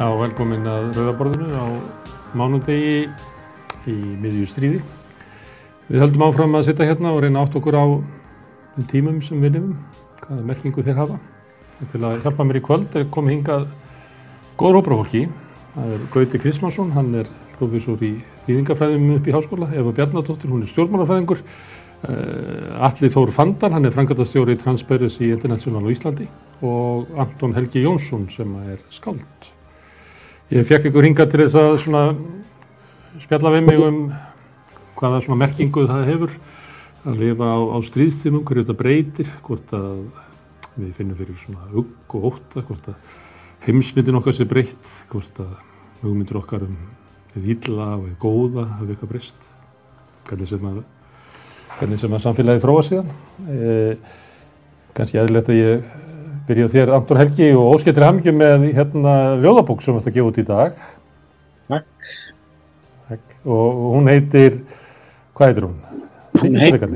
Já, velkomin að Rauðaborðinu á mánundegi í miðjú stríði. Við höldum áfram að sitta hérna og reyna átt okkur á tímum sem við lifum, hvaða merkingu þeir hafa. Og til að hjálpa mér í kvöld er komið hingað góður hóprafólki. Það er Gauti Krismansson, hann er profesor í þýðingafræðum upp í háskóla. Eva Bjarnadóttir, hún er stjórnmálafræðingur. Uh, Alli Þór Fandan, hann er frangatastjóri í Transparency International á Íslandi og Anton Helgi Jónsson sem er skáld. Ég fekk ykkur hinga til þess að svona spjalla við mig um hvaða svona merkingu það hefur að lifa á, á stríðstímum, hverju þetta breytir, hvort að við finnum fyrir svona hugg og óta, hvort að heimsmyndin okkar sé breytt, hvort að hugmyndir okkar um eða illa og eða góða hafi eitthvað breyst, hvernig sem að hvernig sem að samfélagi þróa síðan. E, Ganski aðlilegt að ég byrja á þér, Anton Helgi, og óskettir hamngjum með hérna ljóðabók sem þetta gefa út í dag. Takk. Takk. Og hún heitir, hvað heitir hún? Hún heitir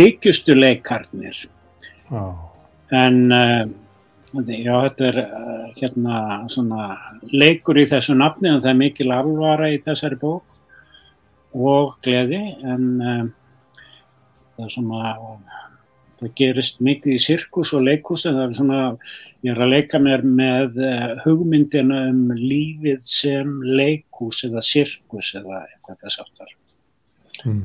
Þykjustu leikarnir. Já. En uh, já, þetta er uh, hérna svona leikur í þessu nafni og það er mikil alvara í þessari bók og gleði en uh, það er svona það gerist mikið í sirkus og leikus en það er svona, ég er að leika mér með hugmyndina um lífið sem leikus eða sirkus eða eitthvað þess aftar mm.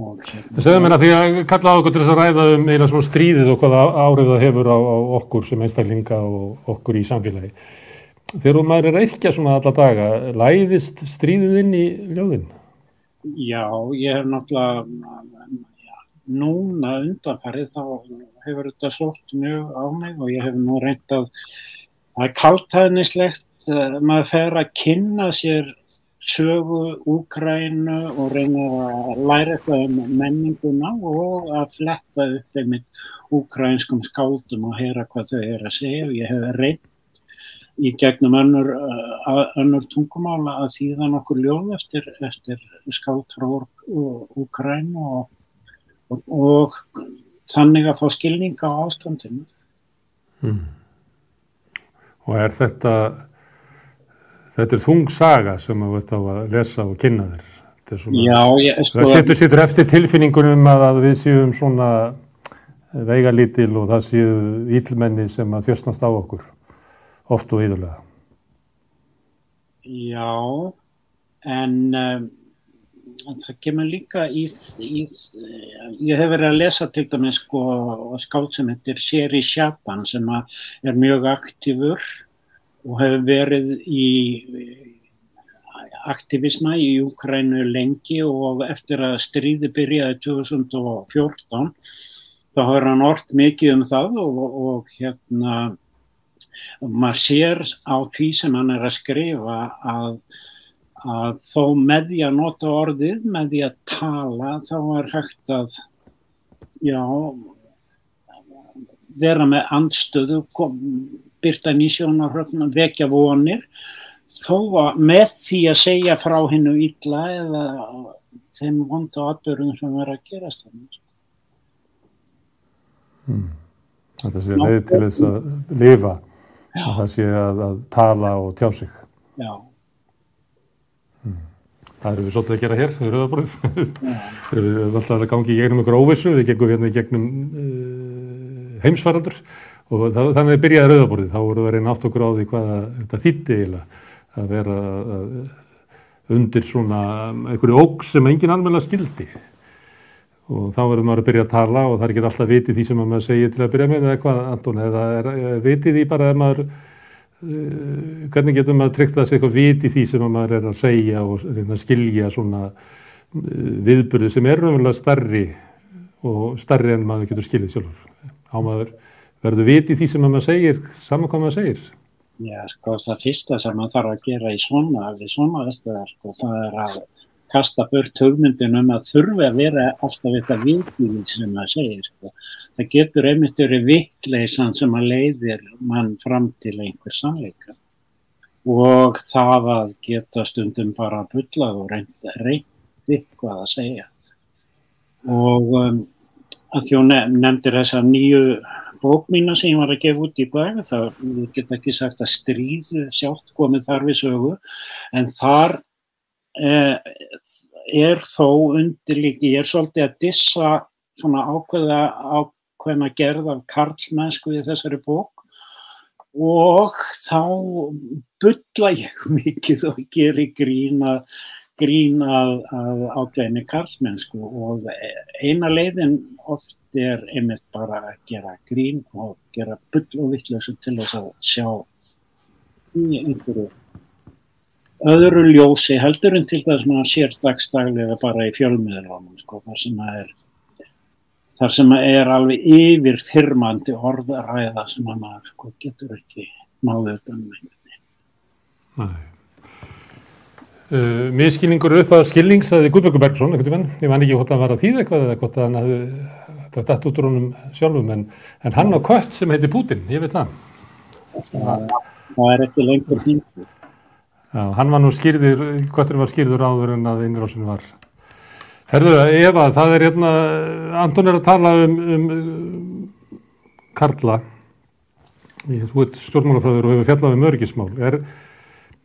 Það segður mér að því að kalla á okkur til þess að ræða um eina svona stríðið og hvaða árið það hefur á, á okkur sem einstaklinga og okkur í samfélagi þegar maður er ekki svona alla daga læðist stríðið inn í ljóðin? Já, ég hef náttúrulega núna undanfarið þá hefur þetta sótt mjög á mig og ég hef nú reynd að það er kaltæðnislegt maður fer að kynna sér sögu Úkrænu og reyna að læra eitthvað um menninguna og að fletta upp einmitt úkrænskum skáldum og heyra hvað þau er að segja. Og ég hef reynd í gegnum önnur, önnur tungumála að þýða nokkur ljóð eftir, eftir skáld frá Úkrænu og og, og þannig að fá skilninga á ástandinu. Hmm. Og er þetta, þetta er þung saga sem þú ert á að lesa og kynna þér? Svona, Já, ég sko... Það setur sittur eftir tilfinningunum að, að við séum svona veigalítil og það séu ílmenni sem að þjóstnast á okkur, oft og yðurlega. Já, en... Um, það kemur líka í, í ég hef verið að lesa til dæmis sko skáld sem heitir Seri Sjapan sem er mjög aktífur og hefur verið í aktivisma í Ukrænu lengi og eftir að stríði byrjaði 2014 þá hefur hann orðt mikið um það og, og hérna maður sér á því sem hann er að skrifa að að þó með því að nota orðið, með því að tala, þá er hægt að já, vera með andstöðu, byrta nýsjónarhörn, vekja vonir, þó að með því að segja frá hennu illa eða þeim vonda aðbörðum sem verður að gerast. Hmm. Þetta sé leið til þess að lifa, að það sé að, að tala og tjá sig. Já. Það eru við svolítið að gera hér, erum auðvitað við alltaf að gangi í gegnum ykkur óvissu, við gengum hérna í gegnum uh, heimsvarandur og það, þannig að við byrjaði rauðaborðið, þá voru við að reyna átt okkur á því hvað þetta þýtti eiginlega að vera undir svona einhverju óg sem engin almenna skildi. Og þá verður maður að byrja að tala og það er ekki alltaf vitið því sem maður segir til að byrja með eða hvað, Anton, eða er, er vitið því bara að maður hvernig getur maður tryggt að það sé eitthvað vit í því sem maður er að segja og reyna að skilja svona uh, viðbyrði sem er raunverulega starri og starri en maður getur skiljið sjálfur. Á maður verður vit í því sem maður segir, saman hvað maður segir. Já, sko það fyrsta sem maður þarf að gera í svona, við svona aðstöðar, sko, það er að kasta burt hugmyndin um að þurfi að vera alltaf eitthvað viðbyrðið sem maður segir, sko það getur einmitt verið vittleysan sem að leiðir mann fram til einhver sannleika. Og það að geta stundum bara bullað og reynd, reynd eitthvað að segja. Og um, að þjó nefndir þessa nýju bók mína sem ég var að gefa út í dag, það get ekki sagt að stríðið sjálft komið þar við sögu, en þar eh, er þó undirlíki, ég er svolítið að dissa svona ákveða ákveðna gerð af karlmennsku í þessari bók. Og þá bylla ég mikið og gerir grína grín að, að ákveðinni karlmennsku. Og eina leiðin oft er einmitt bara að gera grín og gera byll og vittlösu til þess að sjá í einhverju öðru ljósi heldur en til þess að maður sér dagstaglega bara í fjölmiðlunum sko, þar sem að er þar sem er alveg yfir þyrmandi orðaræða sem að maður sko, getur ekki náðu utan með um Uh, miskilningur upp að skilningsaði Guðbjörgur Bergson, ég man ekki hvort að var að þýða eitthvað eða hvort að hann hafði þetta dætt út úr honum sjálfum en, en hann á kött sem heitir Putin, ég veit það. Það er ekki lengur þýndið Já, hann var nú skýrður, köttur var skýrður áður en að innrásinu var Herðu, Eva, það er hérna Anton er að tala um, um Karla þú veit stjórnmálafræður og hefur fjallað um örgismál er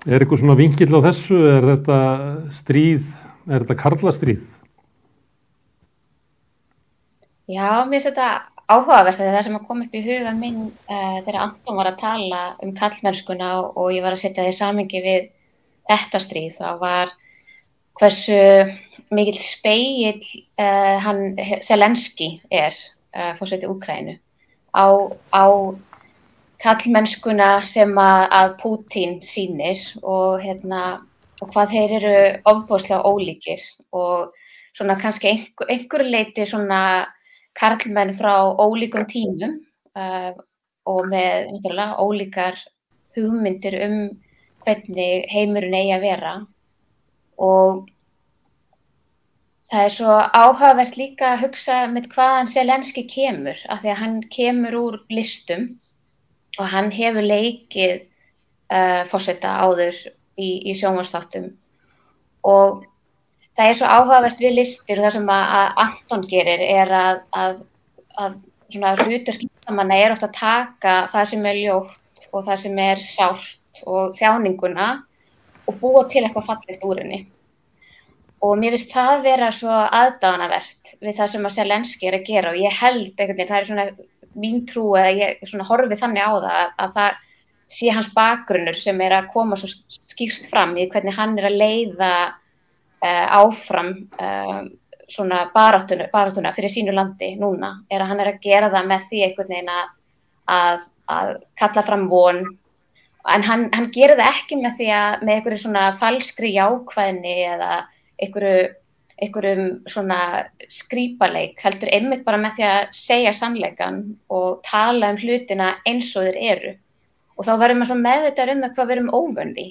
Er eitthvað svona vingill á þessu? Er þetta stríð, er þetta karlastríð? Já, mér finnst þetta áhugavert þegar það sem að koma upp í hugan minn uh, þegar Anton var að tala um kallmennskuna og ég var að setja það í samingi við þetta stríð. Það var hversu mikill speill uh, hann Selenski er, uh, fórsetið Úkrænu, á, á kallmennskuna sem að, að Pútín sínir og, hérna, og hvað þeir eru ofbúslega ólíkir og svona kannski einhver, einhver leiti svona karlmenn frá ólíkum tímum uh, og með ólíkar hugmyndir um hvernig heimurinn eigi að vera og það er svo áhugavert líka að hugsa með hvaðan Selenski kemur af því að hann kemur úr listum og hann hefur leikið uh, fórsetta áður í, í sjómanstáttum og það er svo áhugavert við listir og það sem að, að Anton gerir er að, að, að svona hlutur hlutamanna er ofta að taka það sem er ljótt og það sem er sárt og þjáninguna og búa til eitthvað fallegt úr henni. Og mér finnst það vera svo aðdánavert við það sem að Selenski er að gera og ég held einhvern veginn, það er svona mín trú eða ég svona horfi þannig á það að, að það sé hans bakgrunnur sem er að koma svo skýrt fram í hvernig hann er að leiða uh, áfram uh, svona baráttuna, baráttuna fyrir sínu landi núna. Er að hann er að gera það með því einhvern veginn að, að kalla fram von en hann, hann gerir það ekki með því að með einhverju svona falskri jákvæðni eða einhverju einhverjum svona skrýpaleik heldur einmitt bara með því að segja sannleikan og tala um hlutina eins og þeir eru. Og þá verður maður svo meðvitað um það hvað við erum óvöndi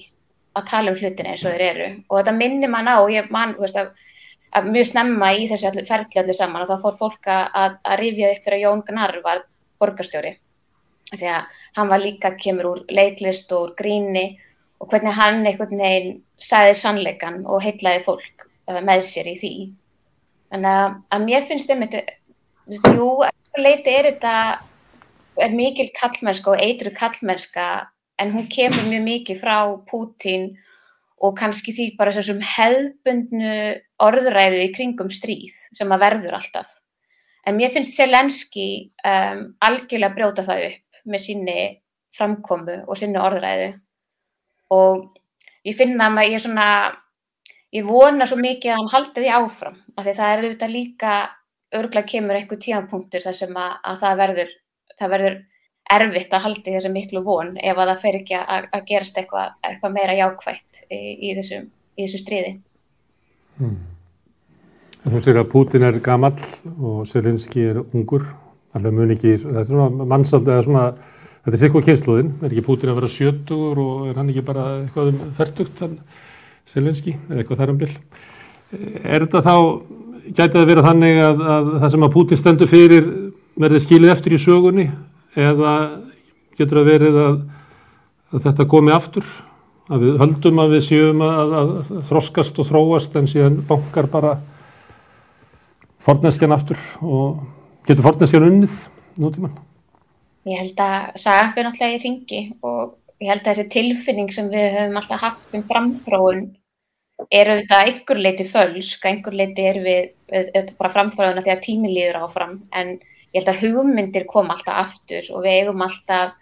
að tala um hlutina eins og þeir eru. Og þetta minnir mann á ég mann, veist, að, að mjög snemma í þessu ferli allir saman og þá fór fólk að, að rifja upp þegar Jón Gnarr var borgarstjóri því að hann var líka kemur úr leiklist og úr gríni og hvernig hann einhvern veginn sæði sannleikan og heitlaði fólk með sér í því. Þannig að, að mér finnst um þetta, jú, eitthvað leiti er þetta, er mikil kallmennska og eitru kallmennska en hún kemur mjög mikið frá Pútín og kannski því bara þessum hefbundnu orðræðu í kringum stríð sem að verður alltaf. En mér finnst Selenski um, algjörlega brjóta það upp með sinni framkomu og sinni orðræðu. Og ég finna að ég er svona ég vona svo mikið að hann haldi því áfram af því það er auðvitað líka örgulega kemur einhver tíanpunktur þar sem að, að það verður það verður erfitt að haldi þessu miklu von ef að það fer ekki að, að gerast eitthvað, eitthvað meira jákvægt í, í, þessu, í þessu stríði. Hmm. Þú sér að Putin er gamall og Selinski er ungur alltaf mun ekki, þetta er svona mannsald eða svona, þetta er sikkuð kynsluðin er ekki Putin að vera sjötur og er hann ekki bara eitthvað um færtugt þannig Selenski eða eitthvað þar um bil. Er þetta þá, gæti það vera þannig að, að það sem að Putin stendur fyrir verði skilið eftir í sögunni eða getur það verið að, að þetta komi aftur? Að við höldum að við séum að, að þroskast og þróast en síðan bankar bara forneskjan aftur og getur forneskjan unnið nútíman? ég held að saga fyrir náttúrulega í ringi og ég held að þessi tilfinning sem við höfum alltaf haft um framþróun er auðvitað einhver leiti fölsk, einhver leiti er við auðvitað bara framþróuna því að tími líður áfram en ég held að hugmyndir koma alltaf aftur og við eigum alltaf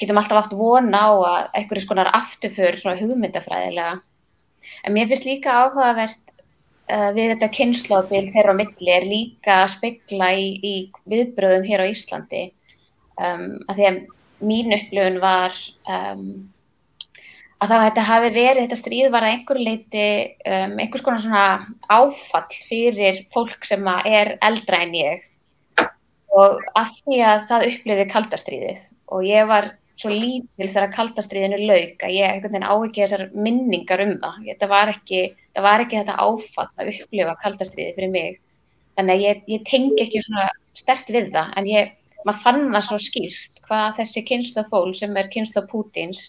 getum alltaf átt vona á að einhverjum skonar afturför svona hugmyndafræðilega en mér finnst líka áhugavert við þetta kynnslóðbil þeirra á milli er líka að spekla í, í viðbröðum hér á Íslandi. Um, að því að mín upplifun var um, að það þetta hafi verið, þetta stríð var að einhver leiti um, einhvers konar svona áfall fyrir fólk sem er eldra en ég. Og að því að það upplifiði kaldastríðið og ég var svo lítil þegar kaldastriðinu lauk að ég einhvern veginn á ekki þessar minningar um það. Þetta var ekki, það var ekki þetta áfatt að upplifa kaldastriði fyrir mig. Þannig að ég, ég tengi ekki svona stert við það en ég, maður fann það svo skýrst hvað þessi kynsla fól sem er kynsla Pútins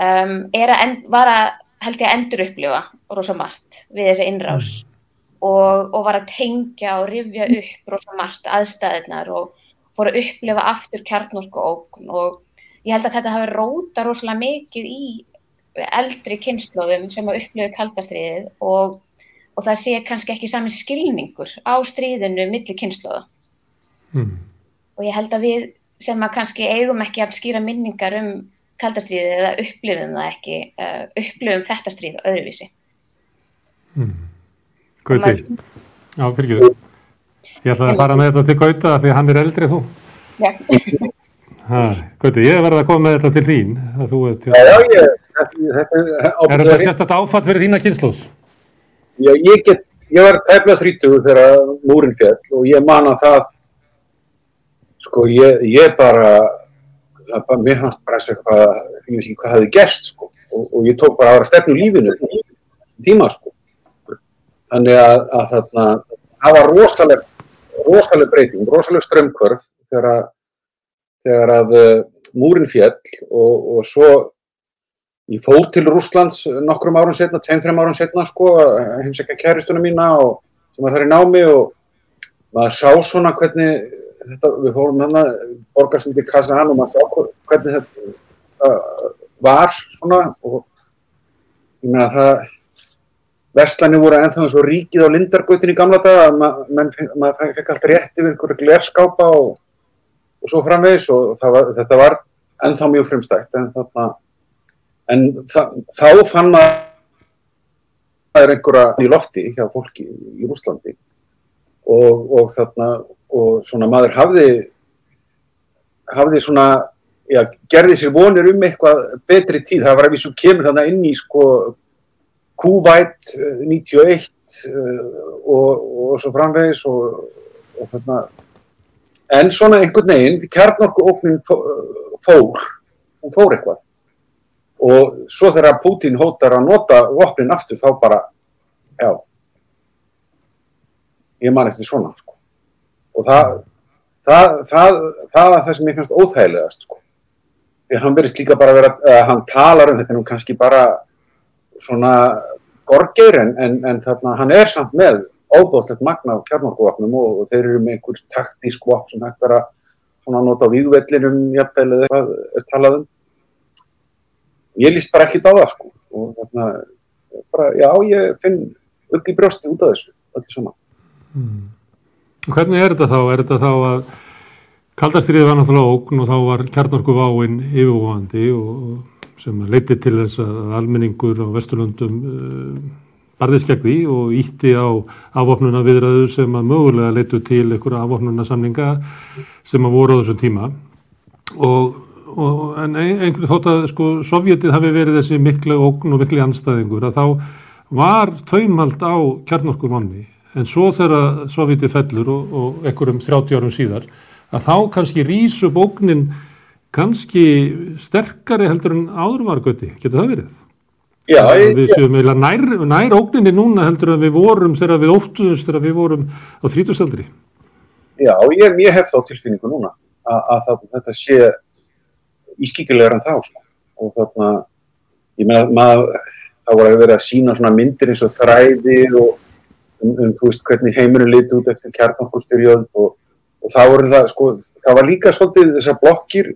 um, er að, var að held ég að endur upplifa rosa margt við þessi innrás mm. og, og var að tengja og rifja upp rosa margt aðstæðinar og fór að upplifa aftur kjarnorku ókn og ég held að þetta hafi róta rosalega mikið í eldri kynnslóðum sem að upplöfu kaldastriðið og, og það sé kannski ekki sami skilningur á stríðinu millir kynnslóða mm. og ég held að við sem að kannski eigum ekki að skýra minningar um kaldastriðið eða upplöfum það ekki uh, upplöfum þetta stríð öðruvísi. Mm. Gauti? Já, fyrir ekki Ég ætlaði að fara með þetta til Gauta því hann er eldri þú. Já Gauti, ég verði að koma með þetta til þín að þú ert Já, já, ég Er þetta sérstaklega áfatt fyrir þína kynnslós? Já, ég get ég var tefla 30 þegar múrin fjall og ég man að það sko, ég, ég bara bara, mér fannst bara eitthvað ég veist ekki hvað hafi gerst sko og, og ég tók bara aðra stefnu lífinu tíma sko þannig að, að þarna það var rosalega rosalega breyting, rosalega strömmkvörf þegar að þegar að uh, múrin fjell og, og svo ég fór til Rúslands nokkrum árum setna, tveim-þreim árum setna sko, heimsækja kæristunum mína og, sem var þar í námi og maður sá svona hvernig þetta, við fórum hérna borgar sem heitir Kazahan og maður sá hvernig þetta uh, var svona og ég meina það Vestlani voru ennþá og ríkið á Lindargautin í gamla daga, maður ma fekk allt rétt yfir einhverju glerskápa og og svo framvegis og var, þetta var ennþá mjög fremstækt en, þarna, en það, þá fann maður einhverja í lofti hjá fólki í Úslandi og, og þarna og svona maður hafði hafði svona já, gerði sér vonir um eitthvað betri tíð, það var að við svo kemur þannig inn í sko Kuwait 91 og, og svo framvegis og, og þarna en svona einhvern veginn, kjarnorku óknin fór, hún fór eitthvað og svo þegar Putin hótar að nota vopnin aftur þá bara, já ég man eftir svona sko. og það það, það, það er það sem ég finnst óþægilegast sko. því hann verist líka bara að vera, uh, hann talar um þetta nú kannski bara svona gorgeir en, en, en þarna hann er samt með óbáðslegt magna á kjarnorkuvapnum og, og þeir eru með einhver taktísk vapn sem hægt er að svona nota á výðvellinum jafnvel eða eitthvað er talað um. Ég líst bara ekkit á það sko og þarna, bara, já, ég finn upp í brjósti út af þessu, allir svona. Hmm. Hvernig er þetta þá? Er þetta þá að kaldastriðið var náttúrulega ógn og þá var kjarnorkuváinn yfirvóðandi og sem leiti til þess að almenningur á Vesturlundum uh, barðist gegn því og ítti á afvopnuna viðræður sem að mögulega leitu til einhverja afvopnuna samninga sem að voru á þessum tíma. Og, og en einhverju þótt að sko Sovjetið hafi verið þessi miklu ógn og miklu anstæðingur að þá var tveimhald á kjarnorkurvonni en svo þegar Sovjetið fellur og, og einhverjum 30 árum síðar að þá kannski rísu bóknin kannski sterkari heldur en áðurvargöti, getur það verið? Já, ég, við séum eiginlega nær, nær ógninni núna heldur að við vorum þegar við óttuðumst þegar við vorum á þrítustaldri. Já, ég, ég hef þá tilfinningu núna að, að, að þetta sé ískíkilegar en þá sko. og þarna, ég meina maður, þá var að vera að sína svona myndir eins og þræði og um, um þú veist hvernig heimurinn liti út eftir kjarnokkusturjöld og, og það voru það, sko, það var líka svolítið þessar blokkir,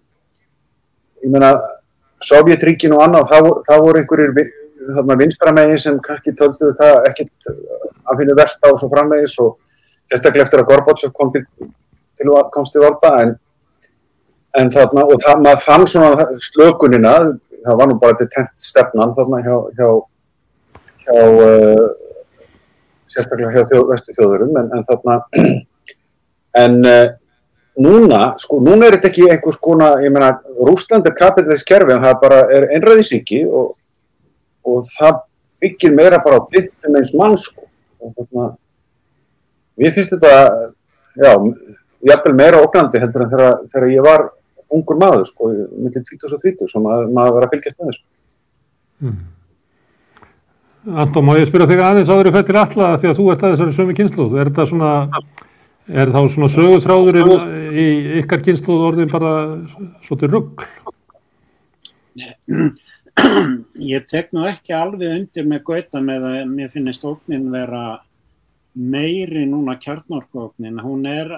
ég meina, Sovjetríkin og annað, það, voru- einhverjir vinstramegin sem kannski töldu það ekkit að finna verst á svo framvegis og sérstaklega eftir að Gorbachev kom til, til komst til valda en, en þarna, og það, maður fann svona slökunina, það var nú bara til tent stefnan þarna hjá, hjá, hjá uh, sérstaklega hjá þjóð, vestu þjóðurum en, en þarna en uh, núna, sko, núna er þetta ekki einhvers konar, ég meina, Rúsland er kapitalist kerfi en það bara er einræðisríki og, og það byggir meira bara á dittum eins mann, sko. Og þarna mér finnst þetta, já jafnvel meira ógnandi heldur en þegar, þegar ég var ungur maður, sko millir 20 og 30, sem maður, maður var að fylgjast með þessu. Anton, má ég spyrja þig aðeins áður í fættir alla því að þú ert að þessari sömu kynsluð. Er þetta svona, er þá svona sögutráðurinn í ykkar kynsluð orðin bara svolítið rugg? Ég tek nú ekki alveg undir með gauta með að mér finnist ógnin vera meiri núna kjarnorkuógnin. Hún er,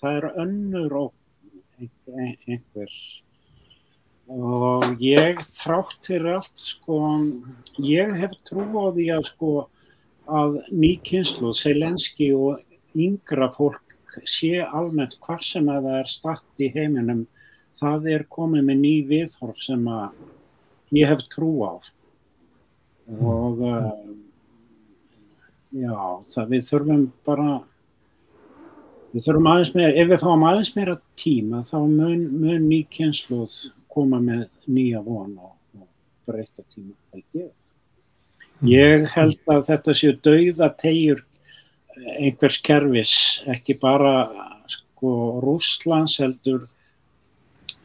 það er önnur ógn ein- einhver. Og ég þrátt fyrir allt, sko, ég hef trú á því að sko að nýkynslu, Selenski og yngra fólk sé almennt hvar sem að það er statt í heiminum, það er komið með ný viðhorf sem að ég hef trú á. Og uh, já, það við þurfum bara við þurfum aðeins meira, ef við fáum aðeins meira tíma þá mun, mun ný kynsluð koma með nýja von og, og breyta tíma held ég. Ég held að þetta séu dauða tegjur einhvers kerfis, ekki bara sko Rússlands heldur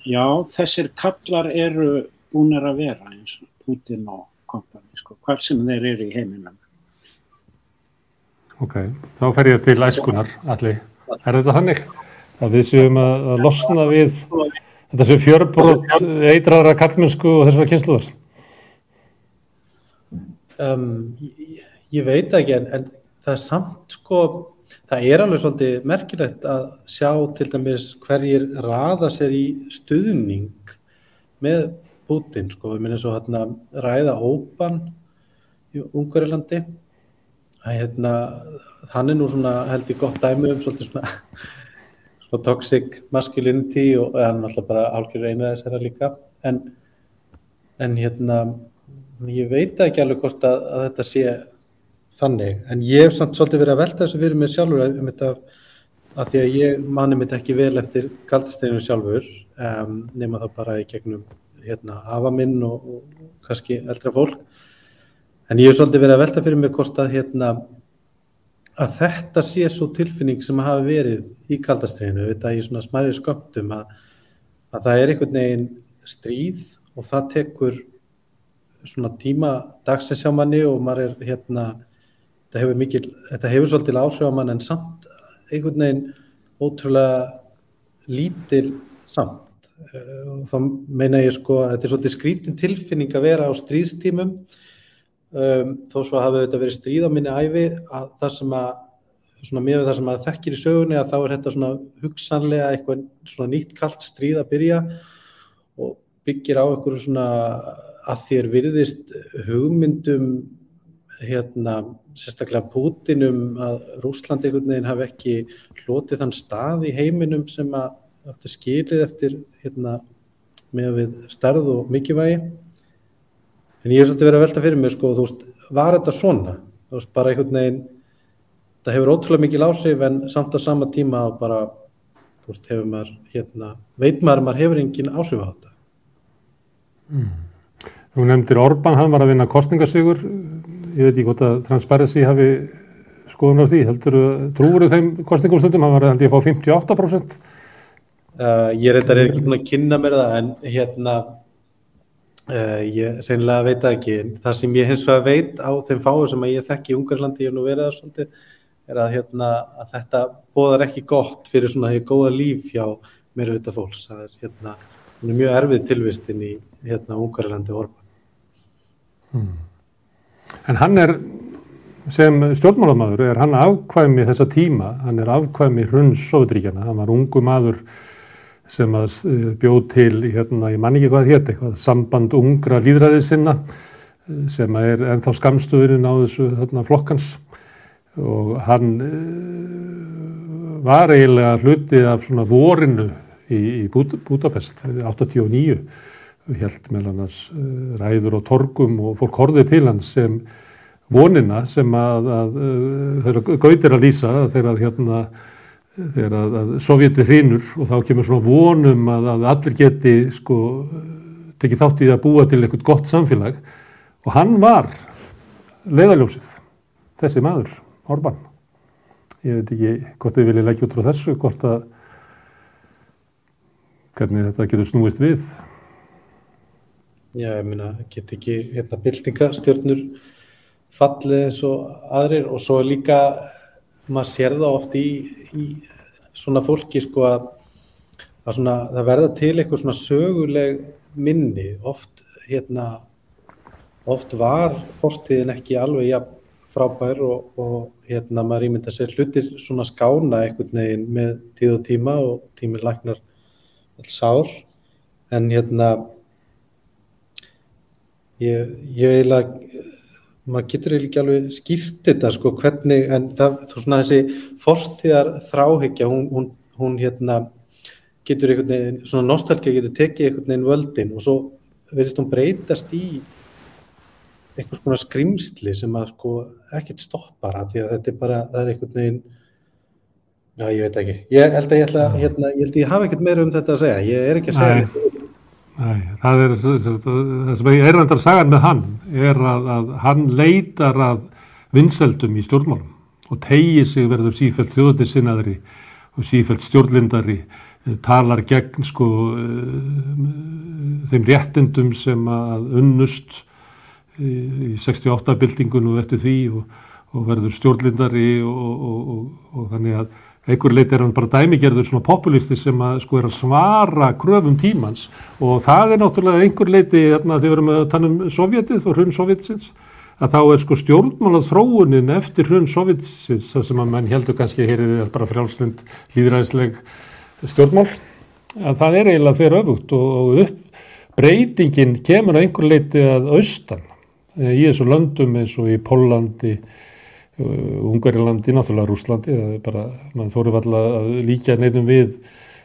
já, þessir kallar eru búinir að vera eins og Putin og kompani, sko, hvar sem þeir eru í heiminum. Ok, þá fer ég til æskunar, allir. Er þetta þannig? Að við séum að, losna við þetta séu fjörbrót eitraðra kallmennsku og þessara kynsluðar? Um, ég, ég veit ekki en, en það er samt sko, það er alveg svolítið merkilegt að sjá til dæmis hverjir raða sér í stuðning með Putin sko, við minnum svo hérna ræða Óban í Ungarilandi að hérna, hann er nú svona held ég gott dæmi um svolítið svona, svona toxic masculinity og hann er alltaf bara álgjör einu þessara líka. En, en hérna ég veit ekki alveg hvort að, að þetta sé þannig, en ég hef samt svolítið verið að velta þessu fyrir mig sjálfur að, um þetta, að því að ég mani mitt ekki vel eftir kaldasteininu sjálfur um, nema þá bara í gegnum hérna, afa minn og, og kannski eldra fólk. En ég hef svolítið verið að velta fyrir mig hvort að hérna að þetta sé svo tilfinning sem hafa verið í kaldasteininu, þetta í svona smæri skömmtum að, að það er einhvern veginn stríð og það tekur svona tíma dagsins hjá manni og maður er hérna þetta hefur mikil, þetta hefur svolítið áhrif á mann en samt einhvern veginn ótrúlega lítil samt. Og þá meina ég sko að þetta er svolítið skrítin tilfinning að vera á stríðstímum. Um, þó svo hafi þetta verið stríð á minni æfi að það sem að svona mjög það sem að þekkir í sögunni að þá er þetta svona hugsanlega eitthvað svona nýtt kallt stríð að byrja og byggir á eitthvað svona að þér virðist hugmyndum hérna sérstaklega Putinum að Rúsland einhvern veginn hafi ekki hlotið þann stað í heiminum sem að skilið eftir hérna með við stærð og mikilvægi. En ég hef svolítið verið að velta fyrir mig sko, þú veist, var þetta svona? Þú veist, bara einhvern veginn það hefur ótrúlega mikil áhrif en samt á sama tíma bara þú veist, hefur maður hérna, veit maður að maður hefur engin áhrif á þetta? Mm. Þú nefndir Orban, hann var að vinna kostningasigur, ég veit ekki hvort að Transparency hafi skoðun á því, heldur þú, trúur þeim kostningumstundum, hann var held ég að fá 58%? Uh, ég reyndar er ekki búin að kynna mér það en hérna uh, ég reynilega veit ekki það sem ég hins vegar veit á þeim fáu sem ég þekki í Ungarlandi, ég hef nú verið það svolítið, er að, hérna, að þetta bóðar ekki gott fyrir svona hefur góða líf hjá meira vita fólks það er hérna, mjög erfið tilvistin í hérna Ungarlandi Orban Hmm. En hann er sem stjórnmálamadur er hann afkvæmi þessa tíma, hann er afkvæmi hrunns Sovjetríkjana, hann var ungu maður sem að eh, bjóð til, hérna, ég man ekki hvað hétt, eitthvað samband ungra líðræðið sinna eh, sem er ennþá skamstöðurinn á þessu þarna, flokkans og hann uh, var eiginlega hluti af svona vorinu í, í Búd Budapest 89 og held með hann að uh, ræður og torgum og fólk horfið til hans sem vonina sem að, að, að þeirra gautir að lýsa þegar hérna þegar að, að Sovjeti hrinur og þá kemur svona vonum að, að allir geti sko tekið þátt í að búa til eitthvað gott samfélag. Og hann var leiðaljósið, þessi maður Orban. Ég veit ekki hvort þið viljið leggja út frá þessu hvort að hvernig þetta getur snúist við Já, ég meina, get ekki hérna byltingastjörnur fallið eins og aðrir og svo líka maður sér það oft í, í svona fólki sko að, að svona, það verða til eitthvað svona söguleg minni. Oft hérna oft var fortíðin ekki alveg ja, frábær og, og hérna maður ímynda sér hlutir svona skána einhvern veginn með tíð og tíma og tímið lagnar alls ár en hérna ég, ég eiginlega maður getur eiginlega ekki alveg skýrt þetta sko hvernig, en það, þú svona þessi fortíðar þráhyggja, hún, hún, hún hérna getur einhvern veginn, svona nostálgja getur tekið einhvern veginn völdin og svo verðist hún breytast í einhvers konar skrimsli sem að sko ekkert stoppar að því að þetta er bara, það er einhvern veginn já ég veit ekki, ég held að ég ætla, hérna, ég held að ég hafa ekkert meira um þetta að segja, ég er ekki að segja Nei, það er það sem ég er reyndar að sagja með hann er að, að hann leitar að vinseldum í stjórnmálum og tegir sig verður sífælt þjóðnisinnaðri og sífælt stjórnlindari eh, talar gegn sko eh, þeim réttindum sem að unnust í 68 byltingun og eftir því og, og verður stjórnlindari og, og, og þannig að einhver leiti er hann bara dæmigerður svona populisti sem að sko er að svara kröfum tímans. Og það er náttúrulega einhver leiti hérna þegar við erum að tala um Sovjetið og hrunn Sovjetsins að þá er sko stjórnmálað þróunin eftir hrunn Sovjetsins það sem að mann heldur kannski hér er bara frjálslind líðræðisleg stjórnmál að það er eiginlega fyrir öfugt og upp breytingin kemur að einhver leiti að austan eh, í þessu löndum eins og í Pólandi Ungarilandi, náttúrulega Rúslandi bara, mann þóru alltaf að líka neitum við,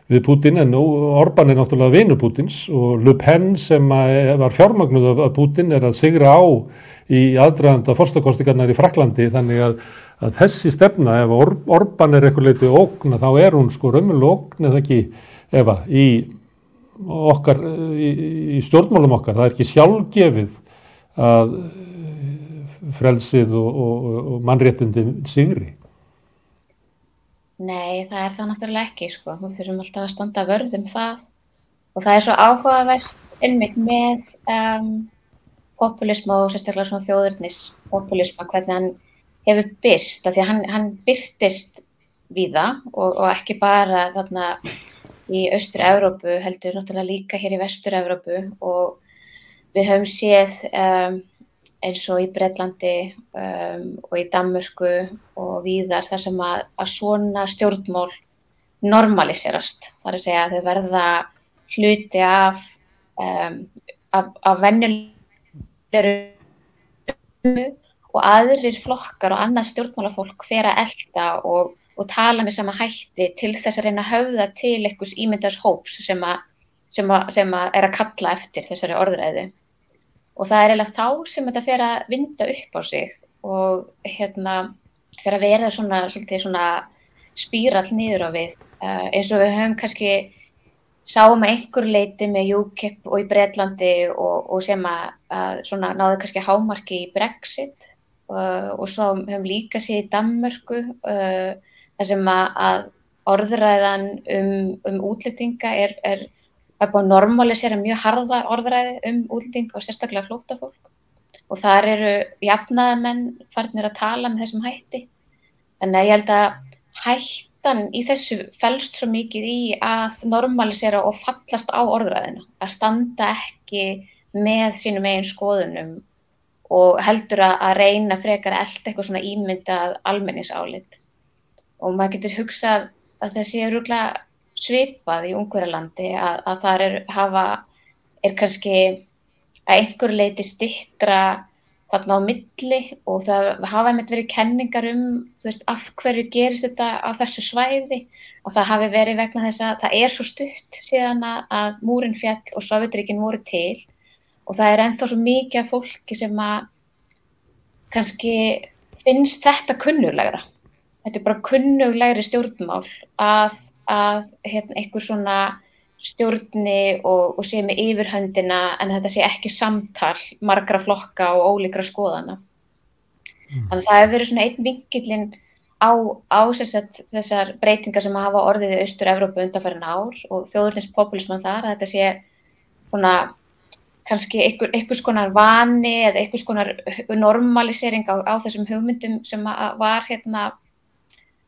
við Putin en Orban er náttúrulega vinu Putins og Le Pen sem var fjármagnuð af Putin er að sigra á í aðdraðanda forstakostingarnar í Fraklandi þannig að, að þessi stefna ef Or Orban er eitthvað leitið ógn þá er hún sko raunverulega ógn eða ekki efa í okkar í, í stjórnmálum okkar, það er ekki sjálfgefið að frelsið og, og, og mannréttindi sigri? Nei, það er það náttúrulega ekki sko. Við þurfum alltaf að standa vörðum það og það er svo áhugavert innmygg með um, populism og sérstaklega svona þjóðurnis populisma, hvernig hann hefur byrst, af því að hann, hann byrstist við það og, og ekki bara þarna í Östur-Európu heldur náttúrulega líka hér í Vestur-Európu og við höfum séð um, eins og í Breitlandi um, og í Danmörku og víðar þar sem að, að svona stjórnmól normaliserast. Það er að segja að þau verða hluti af, um, af, af venjulegur og aðrir flokkar og annað stjórnmálafólk fer að elda og, og tala með sama hætti til þess að reyna að höfða til einhvers ímyndars hóps sem, a, sem, a, sem er að kalla eftir þessari orðræðu og það er eiginlega þá sem þetta fer að vinda upp á sig og hérna fer að vera svona, svona spírall nýður á við. Uh, eins og við höfum kannski sáum að einhver leiti með UKIP og í Breitlandi og, og sem að, að svona náðu kannski hámarki í Brexit. Uh, og svo höfum líka séð í Danmörku uh, þar sem að, að orðræðan um, um útlýtinga er, er Það er búin að normalisera mjög harða orðræði um útlending og sérstaklega flótafólk og þar eru jafnaðamenn farnir að tala með þessum hætti. Þannig að ég held að hættan í þessu fælst svo mikið í að normalisera og fallast á orðræðina. Að standa ekki með sínum eigin skoðunum og heldur að, reyna frekar að elda eitthvað svona ímyndað almenningsálit og maður getur hugsað að þessi er rúglega svipað í Ungverjalandi að, að það er, hafa, er kannski að einhver leiti stittra þarna á milli og það hafa einmitt verið kenningar um veist, af hverju gerist þetta á þessu svæði og það hafi verið vegna þess að það er svo stutt síðan að múrin fjall og Sovjetrikin voru til og það er ennþá svo mikið af fólki sem að kannski finnst þetta kunnulegra. Þetta er bara kunnuglegri stjórnmál að, að hérna, einhver svona stjórni og, og sé með yfirhöndina en þetta sé ekki samtal margra flokka og ólíkra skoðana. Mm. Þannig að það hefur verið svona einn vingillin á, á sagt, þessar breytingar sem hafa orðið í Austur-Európa undanfærin ár og þjóðurins populisman þar að þetta sé svona kannski einhver, einhvers konar vani eða einhvers konar normalisering á, á þessum hugmyndum sem var hérna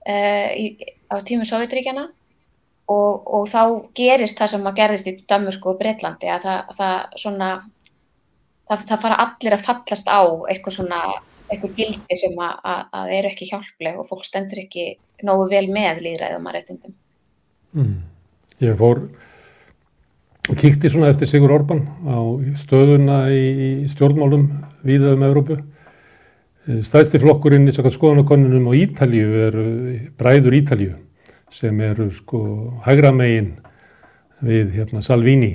uh, í, á tímum Sovjetríkjana og, og þá gerist það sem að gerist í Danmörku og Breitlandi að það, það svona það, það fara allir að fallast á eitthvað svona, eitthvað gildi sem að, að, að eru ekki hjálpleg og fólk stendur ekki nógu vel með líðræðum að reytindum mm. Ég fór kíkti svona eftir Sigur Orban á stöðuna í stjórnmálum viðað um Európu. Eh, stæðsti flokkurinn í skoðanakonunum á Ítalju eru bræður Ítalju sem eru sko hægra megin við hérna, Salvini.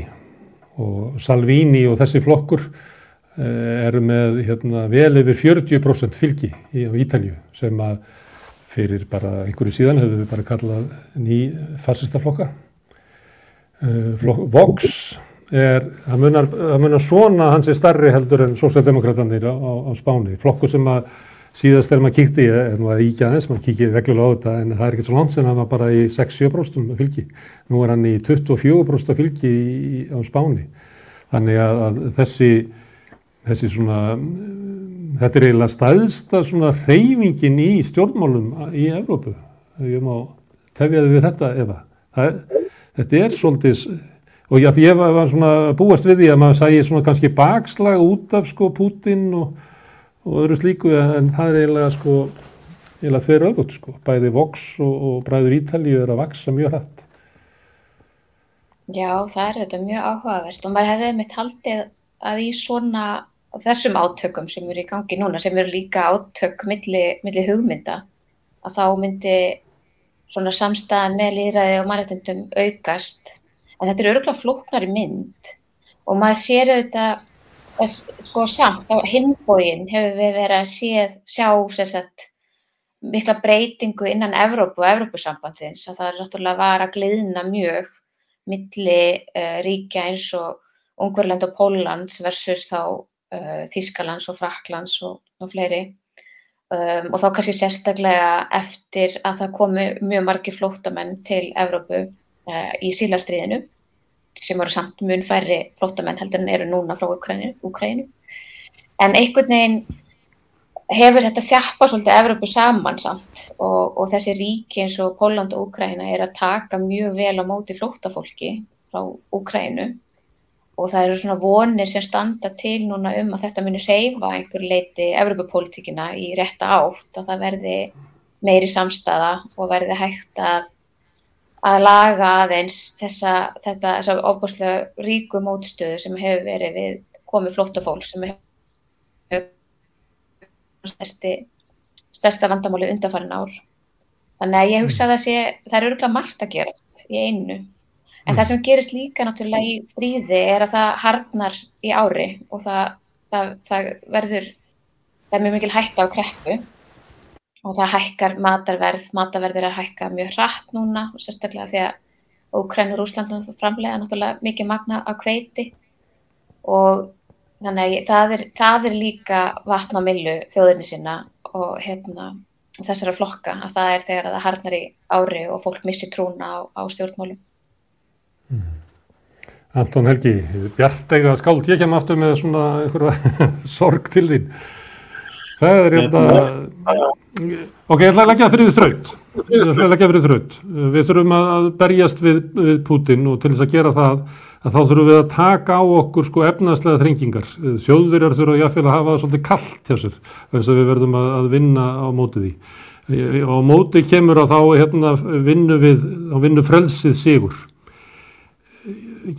Og Salvini og þessi flokkur eh, eru með hérna, vel yfir 40% fylgi í Ítalju sem að fyrir bara einhverju síðan hefur við bara kallað ný farsista flokka. Eh, Vox er, það munar, munar svona hans er starri heldur en sósjaldemokratanir á, á, á Spáni, flokkur sem að síðast er maður kíkti, er nú að íkja þess, maður kíkir reglulega á þetta en það er ekkert svo langt sem það var bara í 6-7% fylgi, nú er hann í 24% fylgi í, á Spáni, þannig að, að þessi, þessi svona, þetta er eiginlega staðsta svona reyfingin í stjórnmálum í Evrópu, ég má tefjaði við þetta eða, þetta er svolítið og já, ég var, svona búast við því að maður sæði svona kannski bakslag út af sko Putin og, og öðru slíku en það er eiginlega sko eiginlega fyrir öðvöld sko, bæði Vox og, og bræður Ítalíu er að vaksa mjög hrætt. Já, það er þetta mjög áhugavert. Og maður hefði mitt haldið að í svona þessum átökum sem eru í gangi núna sem eru líka átök milli, milli hugmynda að þá myndi svona samstæðan með líðræði og mannreitundum aukast. En þetta er öruglega flóknari mynd. Og maður sér auðvitað sko samt á hinbóin hefur við verið að séð, sjá sérsett mikla breytingu innan Evrópu og Evrópusambandsins. Að það er náttúrulega var að gliðna mjög milli uh, ríkja eins og Ungverland og Póllands versus þá uh, Þískalands og Fraklands og, og fleiri. Um, og þá kannski sérstaklega eftir að það komu mjög margi flóttamenn til Evrópu uh, í sílarstríðinu sem voru samt mun færri flóttamenn heldur en eru núna frá Ukrænu en einhvern veginn hefur þetta þjappa svolítið Evrópu saman samt og, og þessi ríki eins og Póland og Ukræna er að taka mjög vel á móti flóttafólki frá Ukrænu og það eru svona vonir sem standa til núna um að þetta muni reyfa einhver leiti Evropapolítikina í rétta átt og það verði meiri samstaða og verði hægt að, að laga aðeins þessa, þetta, þessa óbúslega ríku mótstöðu sem hefur verið við komið flóttafólk sem hefur stærsti, stærsta vandamáli undanfarin ár. Þannig að ég hugsa að sé, það eru örgulega margt að gera í einu. En það sem gerist líka náttúrulega í stríði er að það harnar í ári og það, það, það verður, það er mjög mikil hækka á kreppu og það hækkar matarverð, matarverð er að hækka mjög hratt núna og sérstaklega því að Úkræn og Rúsland framlega náttúrulega mikið magna á kveiti og þannig að það er, það er líka vatn á millu þjóðurni sinna og hérna þessara flokka að það er þegar það harnar í ári og fólk missi trúna á, á stjórnmálum. Mm. Anton Helgi, bjartega skáld, ég kem aftur með svona sorg til þín. Það er þetta, ok, ég ætla að leggja fyrir því þraut, ég ætla að leggja fyrir þraut. Við þurfum að berjast við, við Putin og til þess að gera það, að þá þurfum við að taka á okkur sko efnaðslega þrengingar. Þjóðverjar þurfa jáfnveil að hafa það svolítið kallt hjá sér þess að við verðum að, að vinna á móti því. Og á móti kemur að þá hérna, vinnu, við, vinnu frelsið sigur.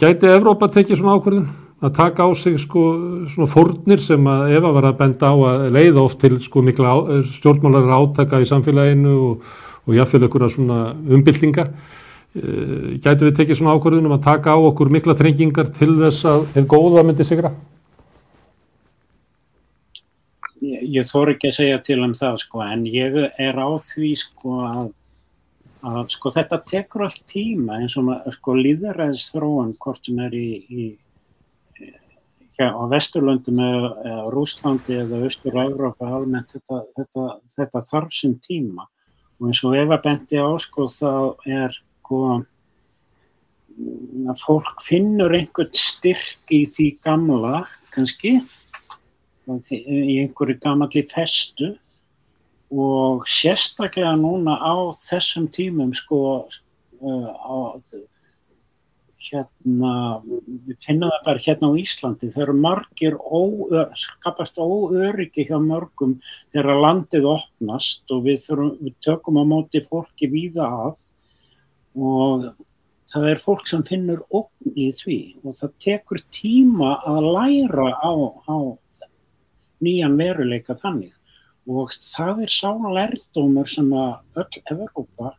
Gæti Evrópa tekið svona ákvörðin? Að taka á sig sko svona fórnir sem að Eva var að benda á að leiða oft til sko mikla á, stjórnmálar átaka í samfélaginu og, og jáfnveil einhverja svona umbyltinga e, gætu við tekið svona ákvörðunum að taka á okkur mikla þrengingar til þess að einn góða myndi sigra? Ég, ég þór ekki að segja til um það sko en ég er á því sko að að sko þetta tekur allt tíma eins og sko líðaræðis þróun hvort sem er í, í á Vesturlöndum eða, eða Rúslandi eða Östur-Európa almennt þetta, þetta, þetta þarf sem tíma. Og eins og Eva bendi á sko þá er sko að fólk finnur einhvern styrk í því gamla kannski í einhverju gamalli festu. Og sérstaklega núna á þessum tímum sko á hérna, við finnum það bara hérna á Íslandi, þau eru margir óör, skapast óöryggi hjá mörgum þegar landið opnast og við, þurfum, við tökum á móti fólki víða af og það er fólk sem finnur opn í því og það tekur tíma að læra á, á nýjan veruleika þannig. Og það er sá lærdomur sem að öll Evrópa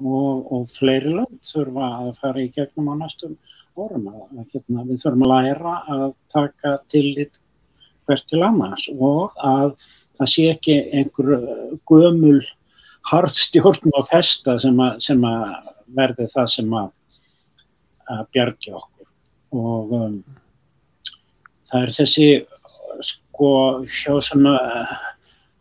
og, og fleiri lönd þurfa að fara í gegnum á næstum orðum. Hérna, við þurfum að læra að taka tillit hvert til annars og að það sé ekki einhver gömul hardstjórn og festa sem að, sem að verði það sem að, að bjargi okkur. Og um, það er þessi sko hjá að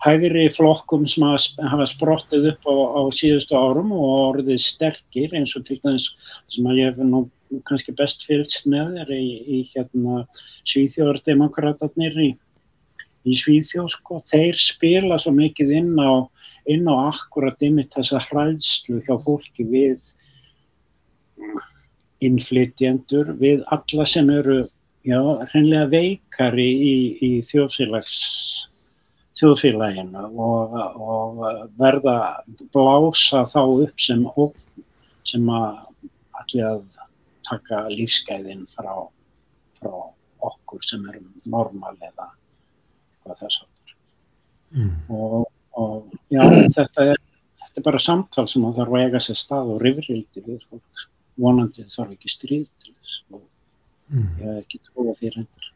hægri flokkum sem hafa sprottið upp á, á síðustu árum og orðið sterkir eins og til dæmis sem að ég hef nú kannski best fylgst með er í, í hérna Svíþjóðardemokratatnir í, í Svíþjóð sko, þeir spila svo mikið inn á, inn á akkurat ymitt þessa hræðslu hjá fólki við innflytjendur, við alla sem eru já, hreinlega veikari í, í þjóðfélags þjóðfélaginu og, og verða blása þá upp sem, sem að allir að taka lífsgæðin frá, frá okkur sem erum normal eða eitthvað þess aftur. Mm. Og, og já, þetta er, þetta er bara samtal sem það þarf að eiga sér stað og rifrildi við fólk. Vonandi þarf ekki stríð til þess og mm. ég hef ekki trúið fyrir hendur.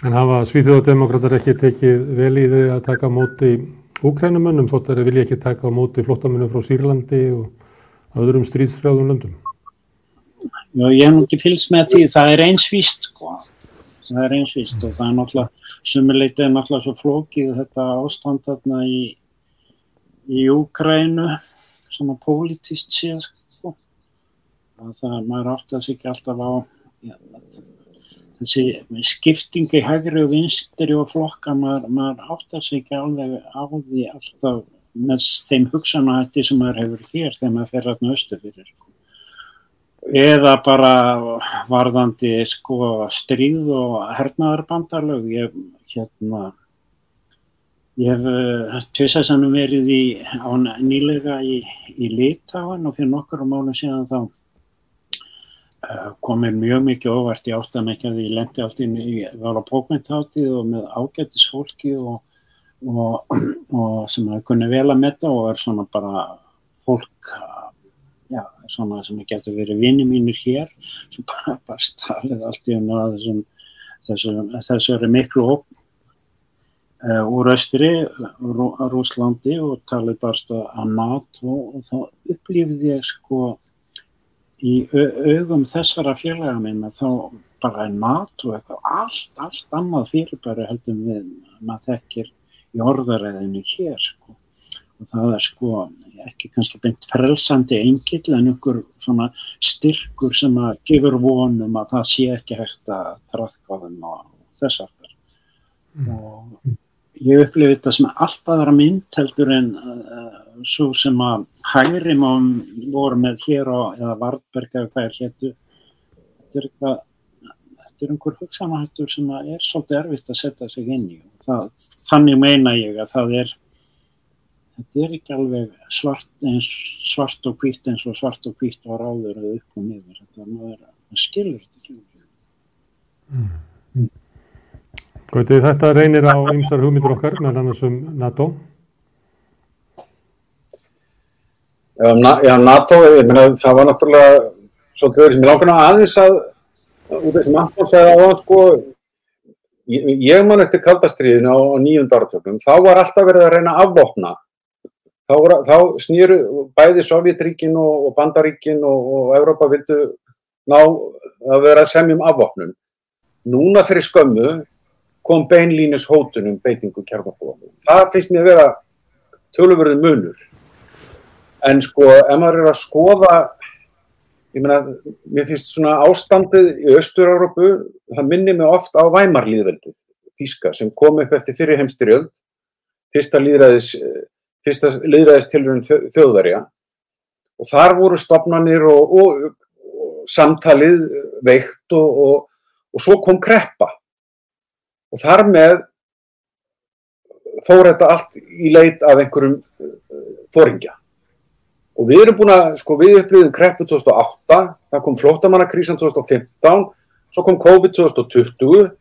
En hafa Svíþjóðademokrátar ekki tekið vel í þau að taka á móti úkrænumönnum þótt að þeir vilja ekki taka á móti flottamönnum frá Sýrlandi og öðrum stríðsfrjáðum löndum? Já, ég hef nú ekki fylgst með því. Það er einsvíst, sko. Það er einsvíst og það er náttúrulega, sumuleitið er náttúrulega svo flókið þetta ástand þarna í, í Úkrænu, svona pólitist séð, sko. Það maður átti að sig ekki alltaf á, já, þessi skiptingi hægri og vinstri og flokka maður, maður áttar sig ekki alveg á því alltaf með þeim hugsanahætti sem maður hefur hér þegar maður fer alltaf östu fyrir eða bara varðandi sko stríð og hernaðarbandalög. Ég hérna ég hef uh, tvisaðsannum verið í, á nýlega í, í Litáin og fyrir nokkur á málum síðan þá Eh, komið mjög mikið óvart. Í að ég lendi allt inn í var á bókmyndháttið og með ágættis fólki og, og, og sem hafa kunnið vel að metta og er svona bara fólk já, svona sem getur verið vini mínir hér. Sem bara, bara stalið allt í unna þessum, þessum þessari miklu hóp uh, úr austri Rú, Rúslandi og talið barst að NATO. Og þá upplýfið ég sko í augum þessara félaga minna þá bara er NATO eitthvað allt, allt annað fyrirbæri heldur við maður þekkir í orðaræðinu hér sko. og það er sko ekki kannski beint frelsandi engill en einhver svona styrkur sem að gefur vonum að það sé ekki hægt að trafka þeim og þessar mm. og ég upplifi þetta sem alltaf að vera mynd heldur en uh, svo sem að hægri mán voru með hér á, eða Vardberg eða hvað er héttu þetta er eitthvað, þetta er einhver hugsanahættur sem að er svolítið erfitt að setja sig inn í það, þannig meina ég að það er, þetta er ekki alveg svart, eins, svart og hvitt eins og svart og hvitt var áður eða upp og niður, þetta maður, maður skilur þetta ekki. Gauti, þetta reynir á ymsar hugmyndir okkar, meðal annars um NATO. Já, Na- já, NATO, ég meina, það var náttúrulega svolítið verið sem ég langar aðeins að, út af sem Anton segði á það, sko, ég, ég man eftir kaldastriðinu á, á nýjunda áratöfnum, þá var alltaf verið að reyna að afvopna. Þá, þá snýru bæði Sovjetríkin og, og Bandaríkin og, og Evrópa vildu ná að vera að semja um afvopnun. Núna fyrir skömmu kom beinlínis hótunum beitingu kjarnafólum. Það finnst mér vera tölurverðin munur. En sko, ef maður er að skoða, ég meina, mér finnst svona ástandið í Östur-Európu, það minnir mig oft á Væmarlýðveldið, Þíska, sem kom upp eftir fyrir heimstyrjöld, fyrsta líðræðis, fyrsta líðræðis tilurinn þjóðverja. Og þar voru stopnarnir og, og, og samtalið veikt og, og, svo kom kreppa. Og þar með fór þetta allt í leit af einhverjum fóringja. Og við erum búin að, sko, við upplýðum kreppu 2008, það kom flótamannakrísan 2015, svo kom COVID 2020.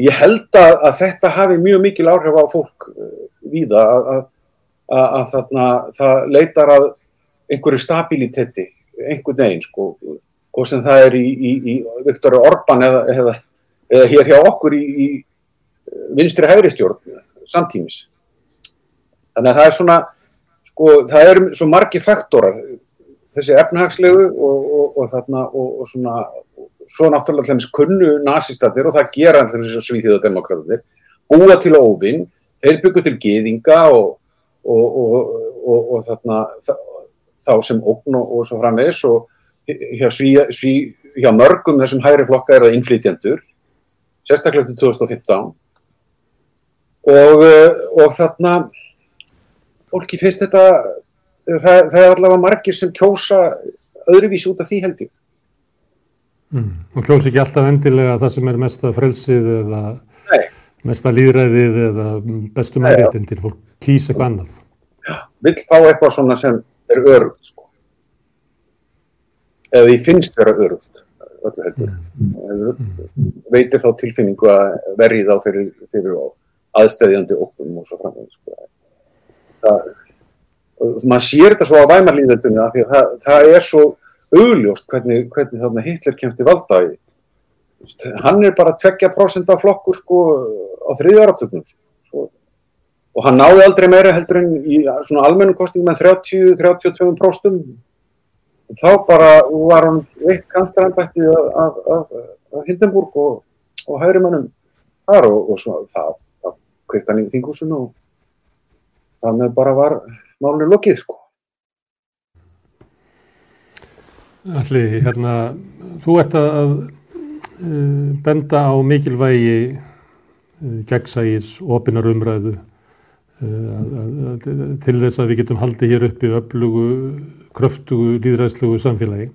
Ég held að, að þetta hafi mjög mikil áhrif á fólk uh, víða, að, að, að þarna, það leitar að einhverju stabiliteti, einhvern veginn, sko, og sem það er í, í, í Viktor Orban eða, eða, eða hér hjá okkur í, í vinstri hægri stjórn samtímis. Þannig að það er svona, sko, það eru svo margi faktorar, þessi efnahagslegu og, og, og þarna, og, og svona, svo náttúrulega allir kunnu nazistatir og það gera allir þessu svíþjóðademokratatir, búa til óvinn, þeir byggu til geðinga og þarna, þá sem ógn og svo framvegis og hjá, sví, sví, hjá mörgum þessum hægri flokka er það innflytjandur, sérstaklega til 2015 og, og þarna fólki finnst þetta það, það er allavega margir sem kjósa öðruvísi út af því held ég mm. og kjósa ekki alltaf endilega það sem er mesta frelsið eða Nei. mesta líðræðið eða bestu mæriðtindin fólk kýsa eitthvað annað Já, vill fá eitthvað svona sem er örugt sko. eða því finnst vera örugt öllu heldur mm. veitir þá tilfinningu að verði þá fyrir, fyrir aðstæðjandi okkur og svo framvegis sko. Það maður sér þetta svo á væmarlýðöldunni að það, það er svo augljóst hvernig, hvernig Hitler kemst í valda í hann er bara 2% af flokkur sko á þriðjaratöknum sko. og hann náði aldrei meira heldur en í svona almennum kostningum en 30-32% þá bara var hann veitt kanstaranbætti af, af, af Hindenburg og, og hægrimannum þar og, og svo það, það kveikt hann í þingúsun og með bara var málunni lokið sko. Alli, hérna, þú ert að uh, benda á mikilvægi uh, gegnsægis, opinar umræðu uh, til þess að við getum haldið hér uppi öflugu, kröftugu, líðræðslugu samfélagi.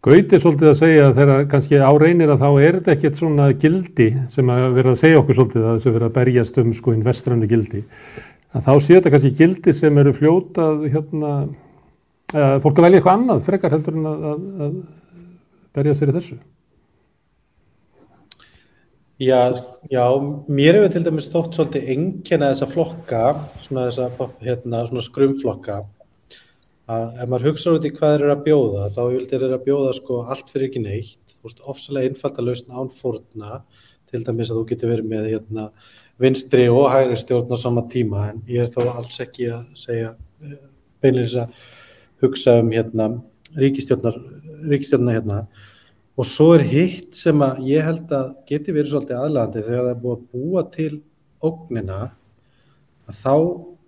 Gauti svolítið að segja að þegar kannski áreinir að þá er þetta ekkert svona gildi sem að vera að segja okkur svolítið að þess að vera að berjast um sko investrannu gildi að þá sé þetta kannski gildi sem eru fljótað hérna, eða fólk að velja eitthvað annað frekar heldur en að, að, að berja sér í þessu. Já, já, mér hefur til dæmis þótt svolítið engina þessa flokka, svona þessa hérna, svona skrumflokka, að ef maður hugsa út í hvað þeir eru að bjóða, þá vildir þeir að bjóða sko allt fyrir ekki neitt, þú veist, ofsalega einfalda lausn án fórna, til dæmis að þú getur verið með hérna vinstri og hægri stjórn á sama tíma en ég er þó alls ekki að segja beinleins að hugsa um hérna ríkistjórnar ríkistjórnar hérna. Og svo er hitt sem að ég held að geti verið svolítið aðlægandi þegar það er búið að búa til ógnina að þá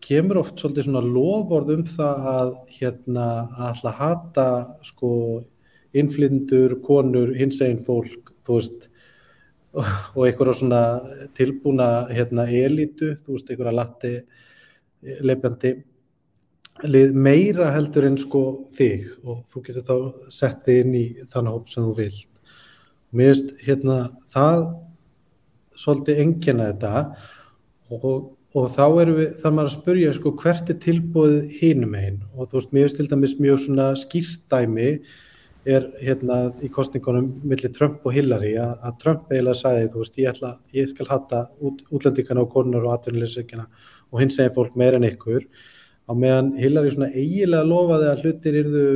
kemur oft svolítið svona loford um það að hérna að alltaf hata sko innflindur, konur, hinsegin fólk, þú veist og einhverja svona tilbúna hérna elitu, þú veist einhverja latti leifjandi meira heldur en sko þig. Og þú getur þá sett þig inn í þann hóp sem þú vilt. Mér finnst hérna það svolítið engina þetta. Og, og þá erum við, þarf maður að spurja sko hvert er tilbúið hinum einn og þú veist, mér finnst til dæmis mjög svona skýrtæmi er hérna í kostningunum millir Trump og Hillary að, að Trump eiginlega sagði, þú veist, ég, ætla, ég skal hatta út, útlendingana og konunar og atvinnilegsveikina og hins segir fólk meira en ykkur. Á meðan Hillary svona eiginlega lofaði að hlutir yrðu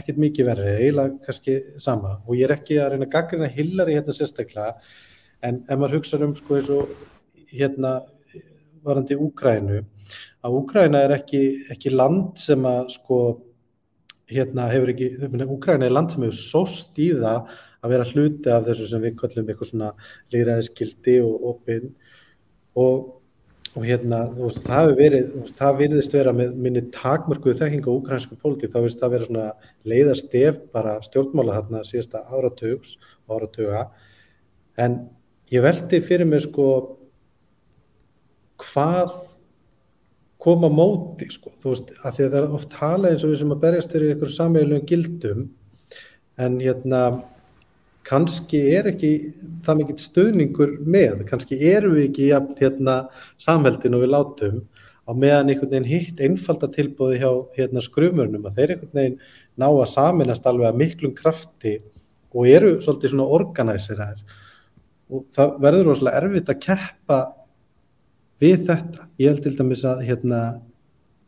ekkert mikið verið, eiginlega kannski sama. Og ég er ekki að reyna að gaggrina Hillary hérna sérstaklega en ef maður hugsa um sko eins og hérna varandi Úkrænu að Úkræna er ekki, ekki land sem að sko hérna hefur ekki, Úkræna er land sem hefur sóst í það að vera hluti af þessu sem við kallum eitthvað svona líðræðiskildi og opinn. Og, og hérna veist, það hefur verið, veist, það virðist vera með minni takmörkuðu þekking á úkrænsku pólitík, þá virðist það vera svona leiðarstef bara stjórnmála hérna síðasta áratugs, áratuga. En ég veldi fyrir mig sko hvað koma móti sko, þú veist, af því að það er oft hala eins og við sem að berjast fyrir ykkur sammeilugum gildum en hérna kannski er ekki það mikið stöðningur með, kannski eru við ekki hérna samheldin og við látum á meðan einhvern veginn hitt einfaldatilbóði hjá hérna skrumurnum að þeir einhvern veginn ná að saminast alveg að miklum krafti og eru svolítið svona organæsiraðir og það verður rosalega erfitt að keppa við þetta. Ég held til dæmis að, hérna,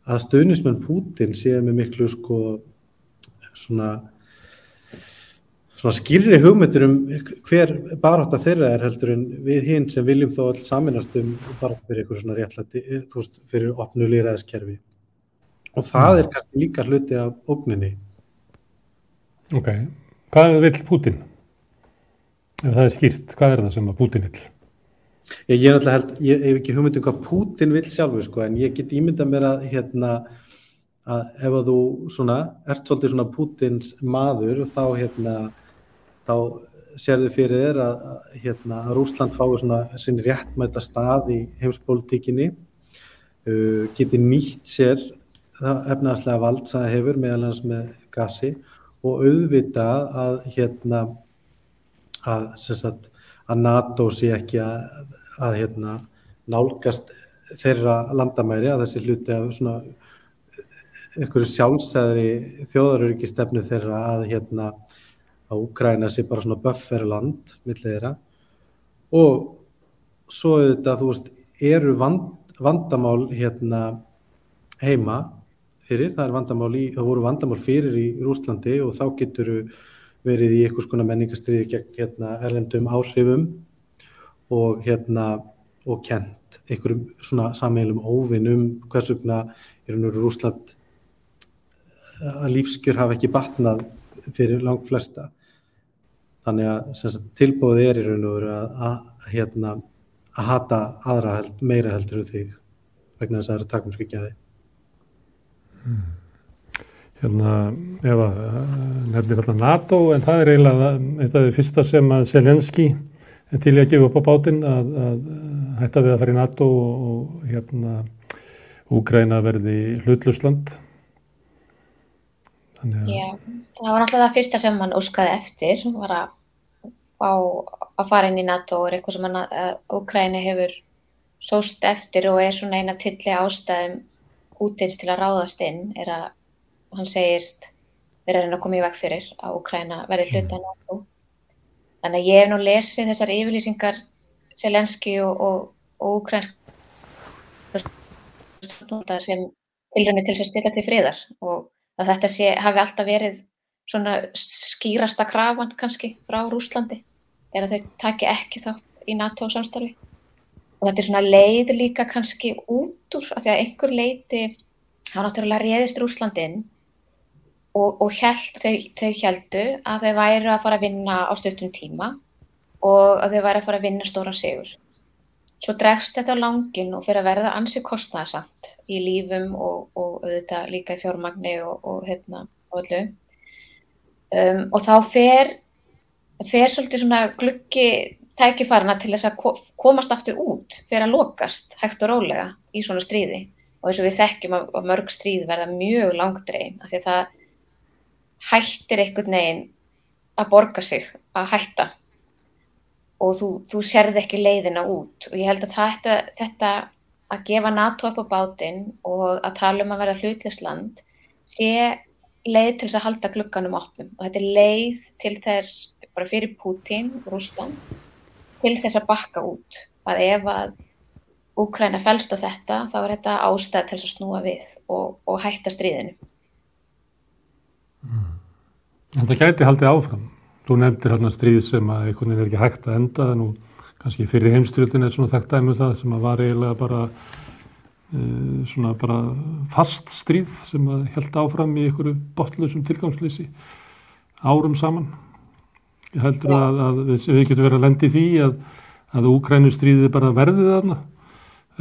að stöðnismenn Pútin séu með miklu sko, svona, svona skýrri hugmyndur um hver barátta þeirra er heldur en við hinn sem viljum þó all saminast um barátta fyrir eitthvað svona réttlæti, þú veist, fyrir opnu líraðiskerfi. Og það er kannski líka hluti af ógninni. Ok, hvað vil Pútin? Ef það er skýrt, hvað er það sem að Pútin vil? Ég, ég, held, ég hef ekki hugmyndið um hvað Putin vil sjálfur sko en ég get ímyndað mér að hérna að ef að þú svona ert svolítið svona Putins maður þá hérna þá sérðu fyrir þér að, hérna, að Rúsland fái svona sinni réttmæta stað í heimspolítikinni uh, geti nýtt sér efnaðslega vald sem það hefur meðal hans með gasi og auðvita að hérna að sem sagt að NATO sé ekki að, að hérna, nálgast þeirra landamæri að þessi hluti af svona einhverju sjálfsæðri þjóðaröryggi stefnu þeirra að hérna að Úkræna sé bara svona bufferland millið þeirra. Og svo auðvitað þú veist eru vand, vandamál hérna heima fyrir, það vandamál í, það voru vandamál fyrir í Rúslandi og þá getur verið í einhvers konar menningastriði gegn hérna, erlendum áhrifum og, hérna, og kent einhverjum svona sammeilum óvinnum hvers vegna er nú Rúsland að lífskjör hafa ekki batnað fyrir langt flesta þannig að tilbúið er í raun og veru að, að, hérna, að hata aðra held, meira heldur en þig vegna þess að það eru takmurski gæði. Mm hérna, ef að nefnir alltaf NATO en það er eiginlega eitt af því fyrsta sem að Selenski er til að gefa upp á bátinn að, að hætta við að fara í NATO og, og hérna Úgræna verði hlutlusland Þannig að Já, það var alltaf það fyrsta sem hann óskaði eftir var að, á, að fara inn í NATO og er eitthvað sem hann Úgræni hefur sóst eftir og er svona eina tilli ástæðum útins til að ráðast inn er að hann segist verið að reyna að koma í veg fyrir að Ukræna verði hluta NATO. Þannig að ég hef nú lesið þessar yfirlýsingar Selenski og, og, og Ukrænsk sem tilröndi til þess að stilla til friðar og að þetta sé, hafi alltaf verið svona skýrasta krafan kannski frá Rúslandi er að þau taki ekki þátt í NATO samstarfi og þetta er svona leið líka kannski út úr af því að einhver leiti hafa náttúrulega réðist Rúslandinn og, og held, þau, þau heldu að þau væri að fara að vinna á stuttum tíma og að þau væri að fara að vinna stóra sigur. Svo dregst þetta á langin og fyrir að verða ansið kostnæðsamt í lífum og, og auðvitað líka í fjármagni og, og hérna og öllu. Um, og þá fer, fer svolítið svona gluggi tækifarna til þess að komast aftur út fyrir að lokast hægt og rólega í svona stríði. Og eins og við þekkjum að mörg stríð verða mjög langdrein af því að það hættir einhvern veginn að borga sig að hætta. Og þú, þú serði ekki leiðina út. Og ég held að þetta, þetta að gefa NATO upp á bátinn og að tala um að vera hlutlisland sé leið til þess að halda glugganum opnum. Og þetta er leið til þess bara fyrir Putin, Rúsland til þess að bakka út. Að ef að Úkræna fælst á þetta þá er þetta ástæð til þess að snúa við og, og hætta stríðinu mm. En það gæti haldið áfram Þú nefndir hérna stríð sem að einhvern veginn er ekki hægt að enda en nú kannski fyrir heimstyrjöldin er svona þekkt dæmu um það sem að var eiginlega bara uh, svona bara fast stríð sem að held áfram í einhverju botlusum tilgangslýsi árum saman. Ég heldur ja. að, að við, við getum verið að lendi því að, að Úkrænustríði bara verði þarna.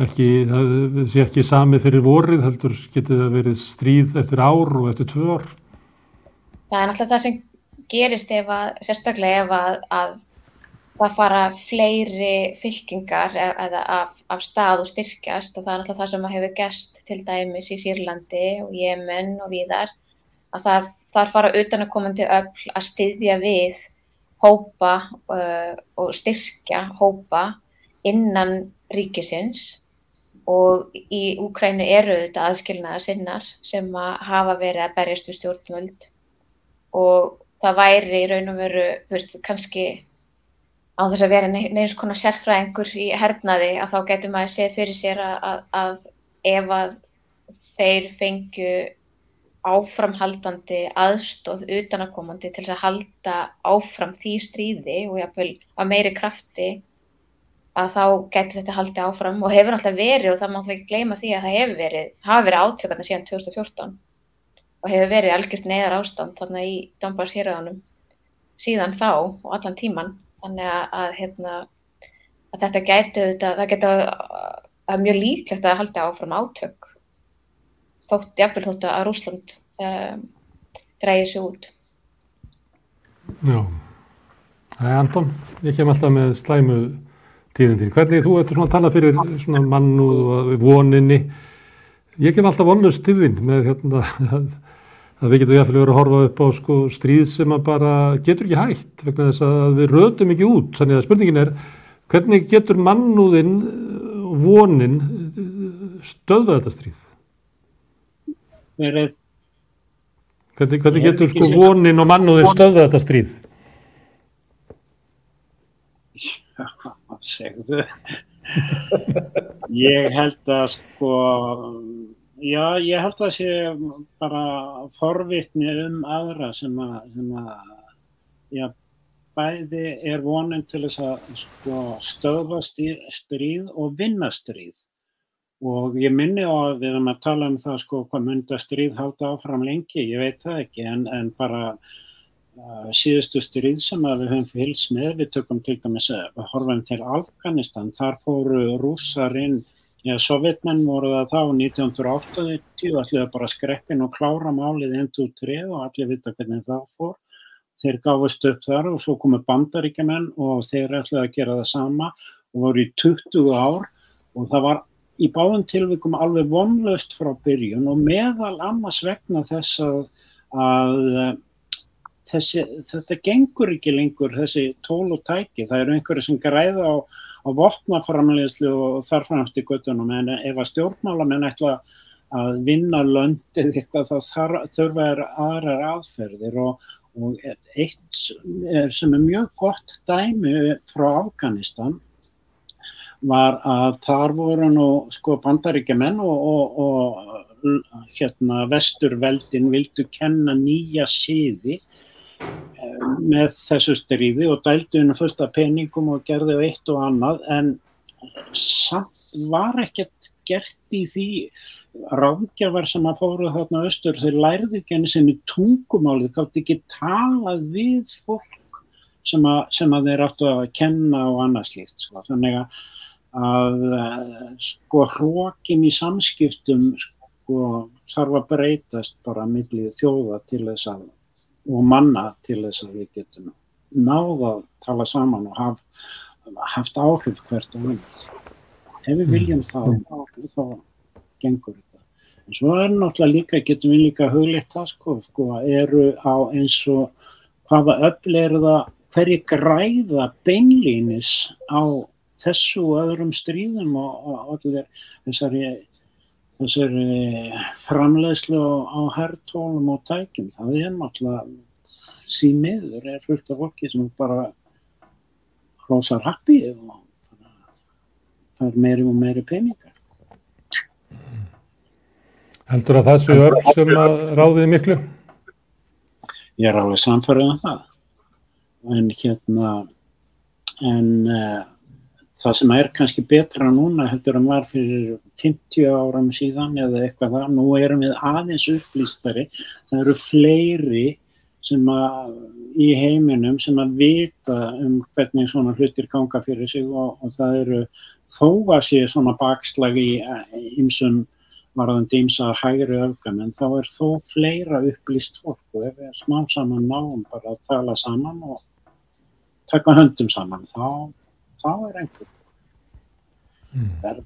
Ekki, það sé ekki sami fyrir vorið, heldur getur það verið stríð eftir ár og eftir tvö ár. Það er náttúrulega það sem gerist ef að, sérstaklega ef að, að það fara fleiri fylkingar e, eða af, af stað og styrkjast og það er alltaf það sem hefur gæst til dæmis í Sýrlandi og Jemen og víðar að þar, þar fara utanakomandi öll að styðja við hópa uh, og styrkja hópa innan ríkisins og í Úkrænu eru þetta aðskilnaða sinnar sem að hafa verið að berjast við stjórnvöld og það væri í raun og veru, þú veist, kannski á þess að vera neins konar sérfræðingur í hernaði að þá getur maður séð fyrir sér að, að ef að þeir fengju áframhaldandi aðstóð utanakomandi til að halda áfram því stríði og jáfnveil að meiri krafti að þá getur þetta haldið áfram og hefur alltaf verið og það má ekki gleyma því að það hefur verið, hafa verið átökarna síðan 2014 og hefur verið algjört neyðar ástand þarna í Dambars héröðanum síðan þá og allan tíman þannig að, að, hérna, að þetta gætu það geta að mjög líklegt að halda áfram átök þótt, jafnvel þótt að Rúsland um, græði sér út. Já. Það er Anton, ég kem alltaf með slæmu tíðindin. Hvernig þú ertur svona að tala fyrir svona mannúð og voninni? Ég kem alltaf vonlust tíðin með hérna að við getum jáfnvel verið að horfa upp á sko, stríð sem bara getur ekki hægt vegna þess að við rötum ekki út. Þannig að spurningin er hvernig getur mannúðin og vonin stöða þetta stríð? Hvernig, hvernig getur sko, vonin og mannúðin stöða þetta stríð? Já, segðu. Ég held að sko Já, ég held að það sé bara forvitni um aðra sem að, sem að já, bæði er vonin til þess að sko, stöða stríð og vinna stríð. Og ég minni á að við erum að tala um það sko hvað mynda stríð halda áfram lengi, ég veit það ekki, en, en bara uh, síðustu stríð sem við höfum fylgst með, við tökum til dæmis að horfum til Afganistan, þar fóru rússarinn Já, sovjetmenn voru það þá 1980, allir bara skreppin og klára málið 1-2-3 og allir vita hvernig það fór. Þeir gáðist upp þar og svo komu bandaríkjumenn og þeir ætlaði að gera það sama og voru í 20 ár og það var í báðum tilvikum alveg vonlaust frá byrjun og meðal annars vegna þess að, að þessi, þetta gengur ekki lengur þessi tól og tæki. Það eru einhverju sem græða á á vopnaframleyslu og þarframst í göttunum en ef að stjórnmálamenn ætla að vinna löndið eitthvað þá þurfa er aðrar aðferðir. Og, og eitt sem er mjög gott dæmi frá Afganistan var að þar voru nú sko bandaríkjaman og, og, og hérna vesturveldin vildu kenna nýja síði með þessu stríði og dældi hennu fullt af peningum og gerði eitt og annað en samt var ekkert gert í því ráðgjafar sem að fóru þarna austur þeir lærði ekki henni sem í tungumálið gátt ekki talað við fólk sem að, sem að þeir áttu að kenna og annað slíkt sko. þannig að, að sko hrókin í samskiptum sko þarf að breytast bara millið þjóða til þess að og manna til þess að við getum náða að tala saman og haf, haft áhrif hvert og annað. Ef við viljum mm. það, þá, þá gengur þetta. En svo er náttúrulega líka, getum við líka huglitt það sko, sko, eru á eins og hvaða öll það, hverju græða beinlínis á þessu og öðrum stríðum og, og allir þessari, þessari framleiðslu á, á herrtólum og tækjum. Það er náttúrulega símiður er fullt af fólki sem bara hlósar happið og það er meiri og meiri peningar. Heldur að það séu örf sem að ráðið miklu? Ég er alveg samfærið um það. En hérna, en uh, það sem er kannski betra núna heldur en var fyrir 50 áram síðan eða eitthvað það, nú erum við aðeins upplýstari, það eru fleiri sem að í heiminum sem að vita um hvernig svona hlutir ganga fyrir sig og, og það eru þó að sé svona bakslag í ymsum varðandi ymsa hægri öfgam en þá er þó fleira upplýst fólk og ef við smá saman náum bara að tala saman og taka höndum saman þá, þá er einhver mm. verð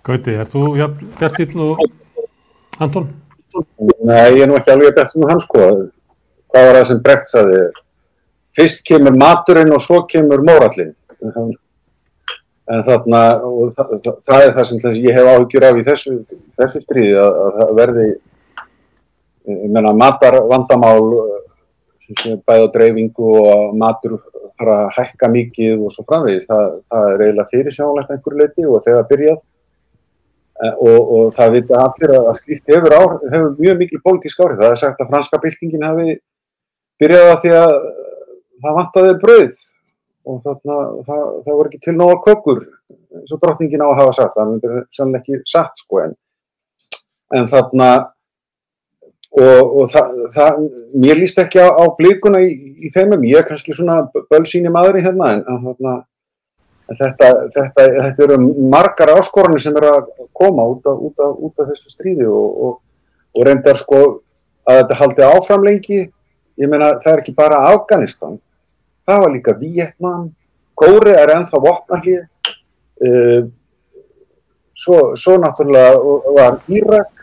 Gauti, er þú ja, gert þitt nú Anton? Nei, ég er nú ekki alveg bett sem hann sko. Hvað var það sem Brekt saði? Fyrst kemur maturinn og svo kemur mórallinn. En þarna, og það, það, það er það sem ég hef áhugjur af í þessu, þessu stríði, að, að verði, ég menna, matarvandamál sem sé bæða dreifingu og matur fara að hækka mikið og svo framvegis. Það, það er eiginlega fyrirsjánlegt einhverju leiti og þegar byrjað Og, og það vita allir að slíkt hefur, á, hefur mjög mikil pólitísk áhrif. Það er sagt að franska byltingin hefði byrjað að því að það vantaði bröð og þarna, það, það voru ekki til nóga kökur og drottningin á að hafa sagt. Það myndir sannlega ekki satt sko en, en þarna og, og það, það, mér líst ekki á, á blíkuna í, í þeimum. Ég er kannski svona bölsýni maður í hérna en þarna Þetta, þetta, þetta eru margar áskorunni sem eru að koma út af, út af, út af þessu stríði og, og, og reyndar sko að þetta haldi áfram lengi. Ég meina það er ekki bara Afganistan, það var líka Vietnam, Kóri er ennþá vopnarlið, uh, svo, svo náttúrulega var Írak,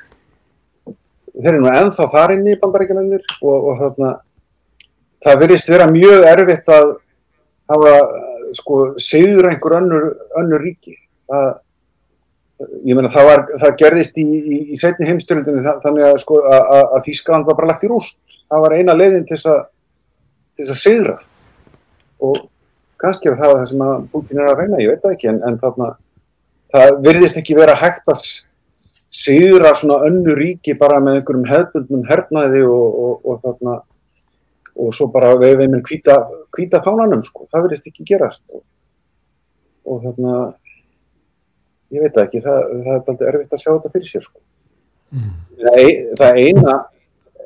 þeir eru nú ennþá þar inn í bandarækjumennir og, og þarna, það verðist vera mjög erfitt að hafa sko segður einhver önnur, önnur ríki. Það, ég meina það, var, það gerðist í, í, í setni heimstörlundinu þannig að, sko, að, að Þískland var bara lagt í rúst. Það var eina leiðin til þess að segra og kannski er það það sem að Putin er að reyna, ég veit það ekki en, en þarna, það virðist ekki vera hægt að segra svona önnur ríki bara með einhverjum hefðbundnum hernaði og, og, og þarna og svo bara við veiminn hvita, hvita fánanum sko, það verðist ekki gerast og, og þarna ég veit ekki, það, það er alltaf erfitt að sjá þetta fyrir sér sko. Mm. Það, það eina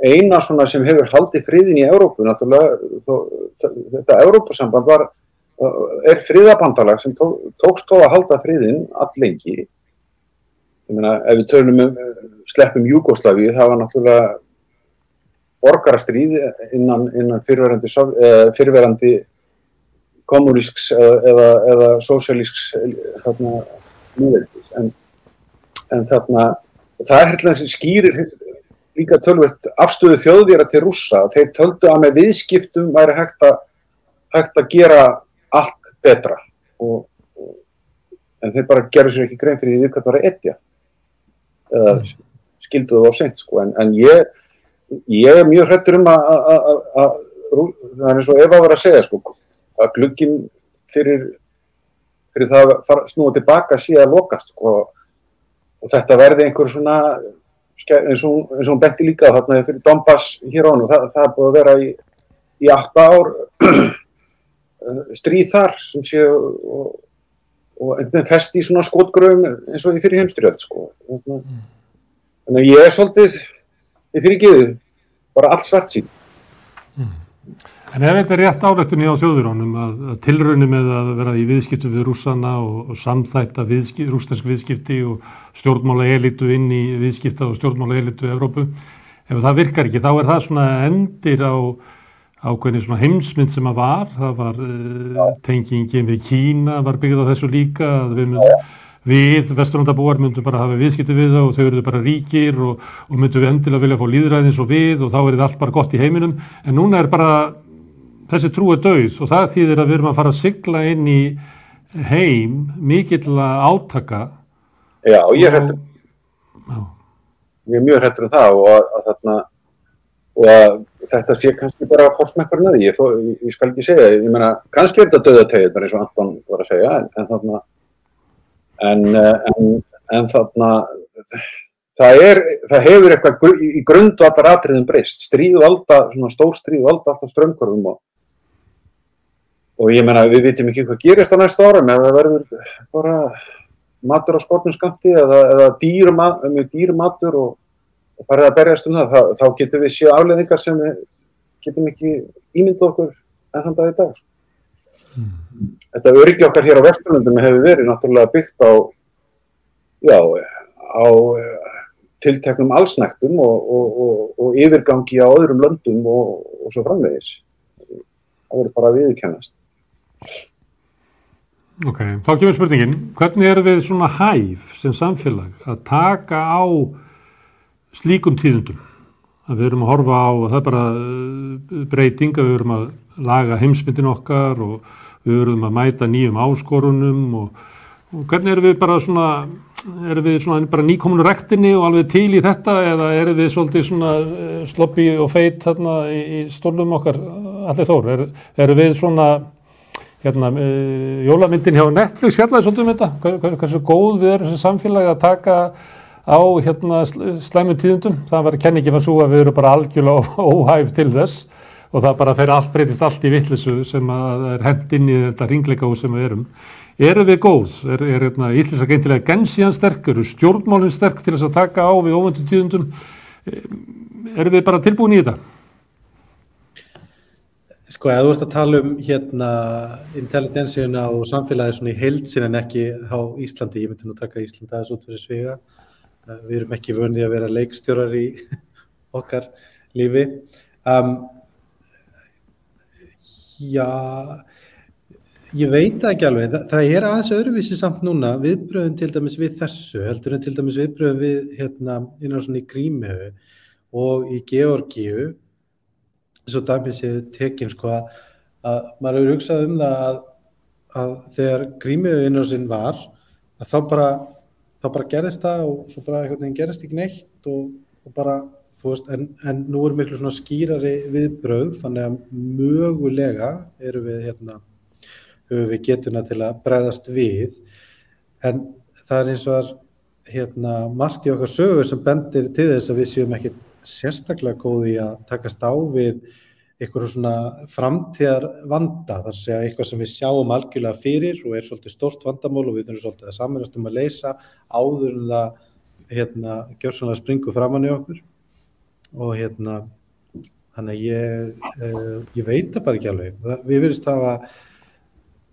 eina svona sem hefur haldið friðin í Európu náttúrulega, þó, þetta Európusamband var er friðabandalag sem tó, tókst þó að halda friðin allengi meina, ef við tölum um sleppum Júgoslavi, það var náttúrulega borgarastríð innan, innan fyrirverandi, fyrirverandi kommunísks eða, eða sósialísks en, en þarna það er hérna sem skýrir líka tölvert afstöðu þjóðvíra til rússa. Þeir töldu að með viðskiptum væri hægt að, hægt að gera allt betra. Og, og, en þeir bara gerur sér ekki grein fyrir því hvað það var etja eða skilduðu á sent sko. En, en ég ég er mjög hrettur um að það er eins og Eva var að segja sko, að glugginn fyrir, fyrir það að snúa tilbaka að lokast sko, og þetta verði einhver svona eins og hún benti líka þarna fyrir Donbass hér á hann og það, það er búið að vera í, í 8 ár stríð þar sem sé og, og einhvern veginn festi í svona skotgröfum eins og í fyrir heimstyrjöld sko. þannig að ég er svolítið ég fyrir ekki þið, bara allt svart sín. Mm. En ef þetta er rétt álættunni á þjóðurónum að, að tilraunni með að vera í viðskiptu við rússana og, og samþætta viðskip, rúsnesk viðskipti og stjórnmála elitu inn í viðskipta og stjórnmála elitu í Evrópu, ef það virkar ekki þá er það svona endir á ákveðin svona heimsmynd sem að var, það var uh, tengingin við Kína var byggð á þessu líka, að við við, vesturlandabúar, myndum bara hafa viðskipti við það og þau eru bara ríkir og, og myndum við endilega vilja fá líðræðins og við og þá er þetta allt bara gott í heiminum. En núna er bara þessi trú er döið og það þýðir að við erum að fara að sigla inn í heim mikill átaka. Já, ég er og- hættur, ég er mjög hættur um það og að, að þarna og að þetta sé kannski bara fórsmekkur með því, ég, ég, ég skal ekki segja, ég meina, kannski er þetta döðategið, bara eins og Anton var að segja, en, en þarna en, eh, en, en þarna það er, það hefur eitthvað gru- í grundvallar atriðum breyst, stríð valda, svona stór stríð valda alltaf strömmkörfum og og ég meina, við vitum ekki hvað gerist á næstu árum, ef það verður bara matur á skortum skamti eða, eða dýr, mat, mjög dýr og farið að berjast um það, þá, þá getum við séð afleðingar sem getum ekki ímyndað okkur en þann dag í dag. sko. Þetta öryggi okkar hér á Vesturlundum hefur verið náttúrulega byggt á, já, á tilteknum allsnæktum og, og, og, og yfirgangi á öðrum löndum og, svo framvegis. Það verður bara að viðurkennast. Ok, þá kemur spurningin, hvernig erum við svona hæf sem samfélag að taka á slíkum tíðundum? Að við erum að horfa á, það er bara uh, breyting, að við erum að laga heimsmyndin okkar og við erum að mæta nýjum áskorunum og, og hvernig erum við bara svona, erum við svona bara nýkominu rektinni og alveg til í þetta eða erum við svolítið svona uh, sloppi og feit þarna í, í stólnum okkar, allir þór, er, erum við svona hérna, uh, jólamyndin hjá Netflix fjallaði svolítið um þetta, Hver- hver- hversu góð við erum sem samfélagi að taka á hérna, sl- slæmum tíðundum, það var kenningi var svo að við erum bara algjörlega óhæf til þess og það bara fer allt breytist allt í vittlisu sem að er hent inn í þetta ringleikahús sem við erum. Erum við góð? Er, er hérna, ítlisa geintilega gensiðan sterk, eru stjórnmálinn sterk til þess að taka á við óvöndu tíðundum? Eh, Erum við bara tilbúin í þetta? Sko, ef þú ert að tala um hérna intelligensina og samfélagið svona í heilsin en ekki á Íslandi, ég myndi nú taka Íslandi aðeins út fyrir sviga. Eh, Við erum ekki vönið að vera leikstjórar í okkar lífi. Um, já, ég veit ekki alveg. Það, það er aðeins öðruvísi samt núna, viðbröðum til dæmis við þessu, heldur en til dæmis viðbröðum við hérna innan svona í Grímhöfu og í Georgíu svo dæmið séu tekin sko að, að maður hefur hugsað um það að, að þegar grímiðu innrásinn var að þá bara, þá bara gerist það og svo bara einhvern veginn gerist ekki neitt og, og bara þú veist en, en nú er miklu svona skýrari viðbröð þannig að mögulega eru við hérna höfum við getuna til að bregðast við. En það er eins og að hérna margt í okkar sögur sem bendir til þess að við séum ekki sérstaklega góði að takast á við eitthvað svona framtíðar vanda, þar að segja eitthvað sem við sjáum algjörlega fyrir og er svolítið stort vandamál og við þurfum svolítið að saminast um að leysa áður en það hérna, gjör svona springu framann í okkur. Og hérna þannig að ég, uh, ég veit það bara ekki alveg. Við verðist hafa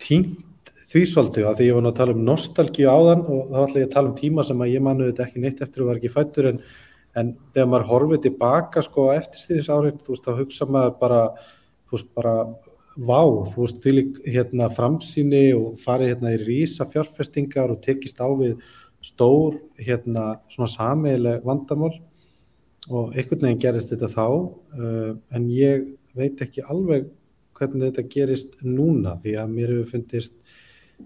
tínt því svolítið að því ég var nú að tala um nostalgíu áðan og þá ætla ég að tala um tíma sem að ég manu þetta ekki neitt eftir að var ekki fættur en, en þegar maður horfið tilbaka sko á eftirstýris árið, þú veist, þá hugsa maður bara, þú veist, bara vá, þú veist, því lík hérna framsýni og farið hérna í rísa fjárfestingar og tekist á við stór hérna svona sameigileg vandamál. Og einhvern veginn gerist þetta þá uh, en ég veit ekki alveg hvernig þetta gerist núna því að mér hefur fundist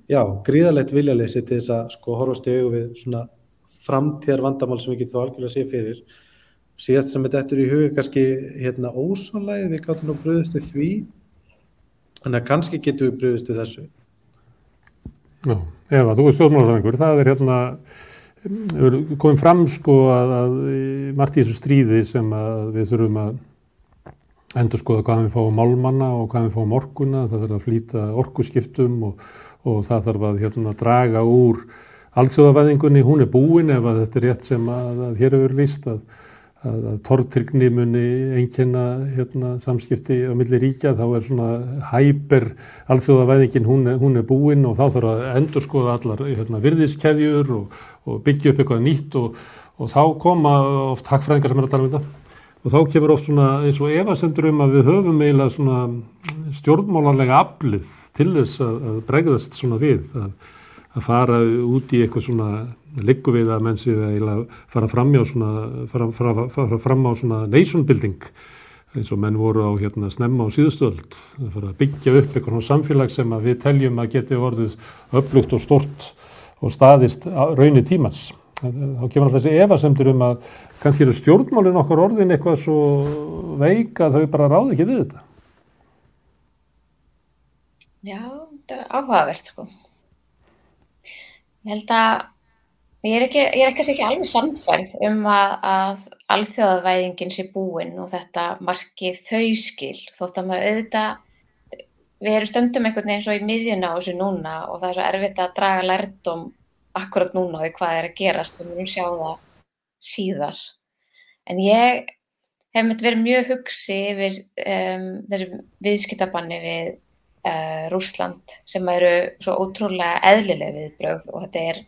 já, gríðalegt viljaleysi til þess að sko horfast í augu við svona framtíðar vandamál sem við getum þá algjörlega sé fyrir. Síðast sem þetta er í huga kannski hérna ósónlægi við gáttum nú bröðust við því. Þannig að kannski getum við bröðust við þessu. Já, Eva, þú er stjórnmálarsæðingur, það er hérna, komið fram sko að, að margt í þessu stríði sem að við þurfum að endur skoða hvað við fáum málmanna og hvað við fáum orkuna, það þarf að flýta orkuskiptum og, og það þarf að hérna, draga úr alþjóðavæðingunni, hún er búin ef að þetta er rétt sem að, að hér hefur líst að, að, að tortrygni muni einkenna hérna, samskipti á milli ríkja, þá er svona hæper alþjóðavæðingin, hún, hún er búin og þá þarf að endur skoða allar hérna, virðiskeðjur og, og byggja upp eitthvað nýtt og, og þá koma oft hagfræðingar sem er að tala um þetta. Og þá kemur oft svona eins og efasendur um að við höfum eiginlega svona stjórnmálarlega aflið til þess að bregðast svona við að, að fara út í eitthvað svona liggu við að menn séu að fara fram á svona, fara, fara, fara fram á svona nation building eins og menn voru á hérna snemma á síðustöld að fara að byggja upp eitthvað svona samfélag sem að við teljum að geti vorðið upplugt og stort og staðist raunni tímans. Þá kemur alltaf þessi efasemtur um að kannski eru stjórnmálinn okkur orðin eitthvað svo veik að þau bara ráði ekki við þetta. Já, þetta er áhugavert sko. Ég held að ég er ekki, ég er ekki, alveg samfærð um að, að alþjóðavæðingin sé búinn og þetta markið þau skil þótt að maður auðvitað við erum stöndum einhvern veginn svo í miðjuna á þessu núna og það er svo erfitt að draga lærdom akkurat núna því hvað er að gerast við munum sjá það síðar. En ég hef myndið verið mjög hugsi yfir um, þessu viðskiptabanni við uh, Rúsland sem eru svo ótrúlega eðlileg viðbröð og þetta er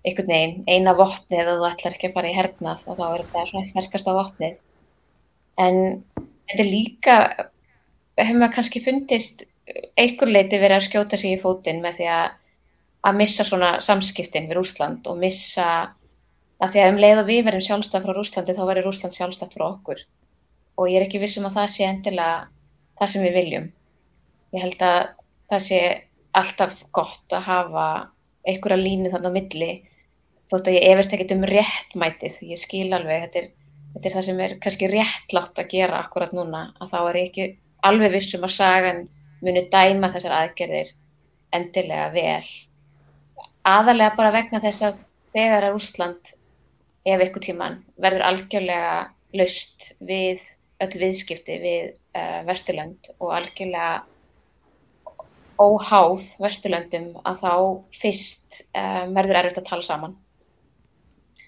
einhvern veginn eina vopnið að þú ætlar ekki að fara í hernað og þá er þetta svona sterkast á vopnið. En þetta er líka hefur maður kannski fundist einhver leiti verið að skjóta sig í fótinn með því að að missa svona samskiptin við Rúsland og missa að því að um leið og við verðum sjálfstaf frá Rúslandi þá verður Rúsland sjálfstaf frá okkur. Og ég er ekki vissum að það sé endilega það sem við viljum ég held að það sé alltaf gott að hafa einhverja línu þannig á milli þótt að ég efist ekkert um réttmætið. Ég skil alveg, þetta er, þetta er það sem er kannski réttlátt að gera akkurat núna að þá er ég ekki alveg vissum að sagan muni dæma þessar aðgerðir endilega vel. Aðalega bara vegna þess að þegar að Úsland ef eitthvað tíman verður algjörlega laust við öll viðskipti við uh, Vesturland og algjörlega óháð Vesturlöndum að þá fyrst um, verður erfitt að tala saman.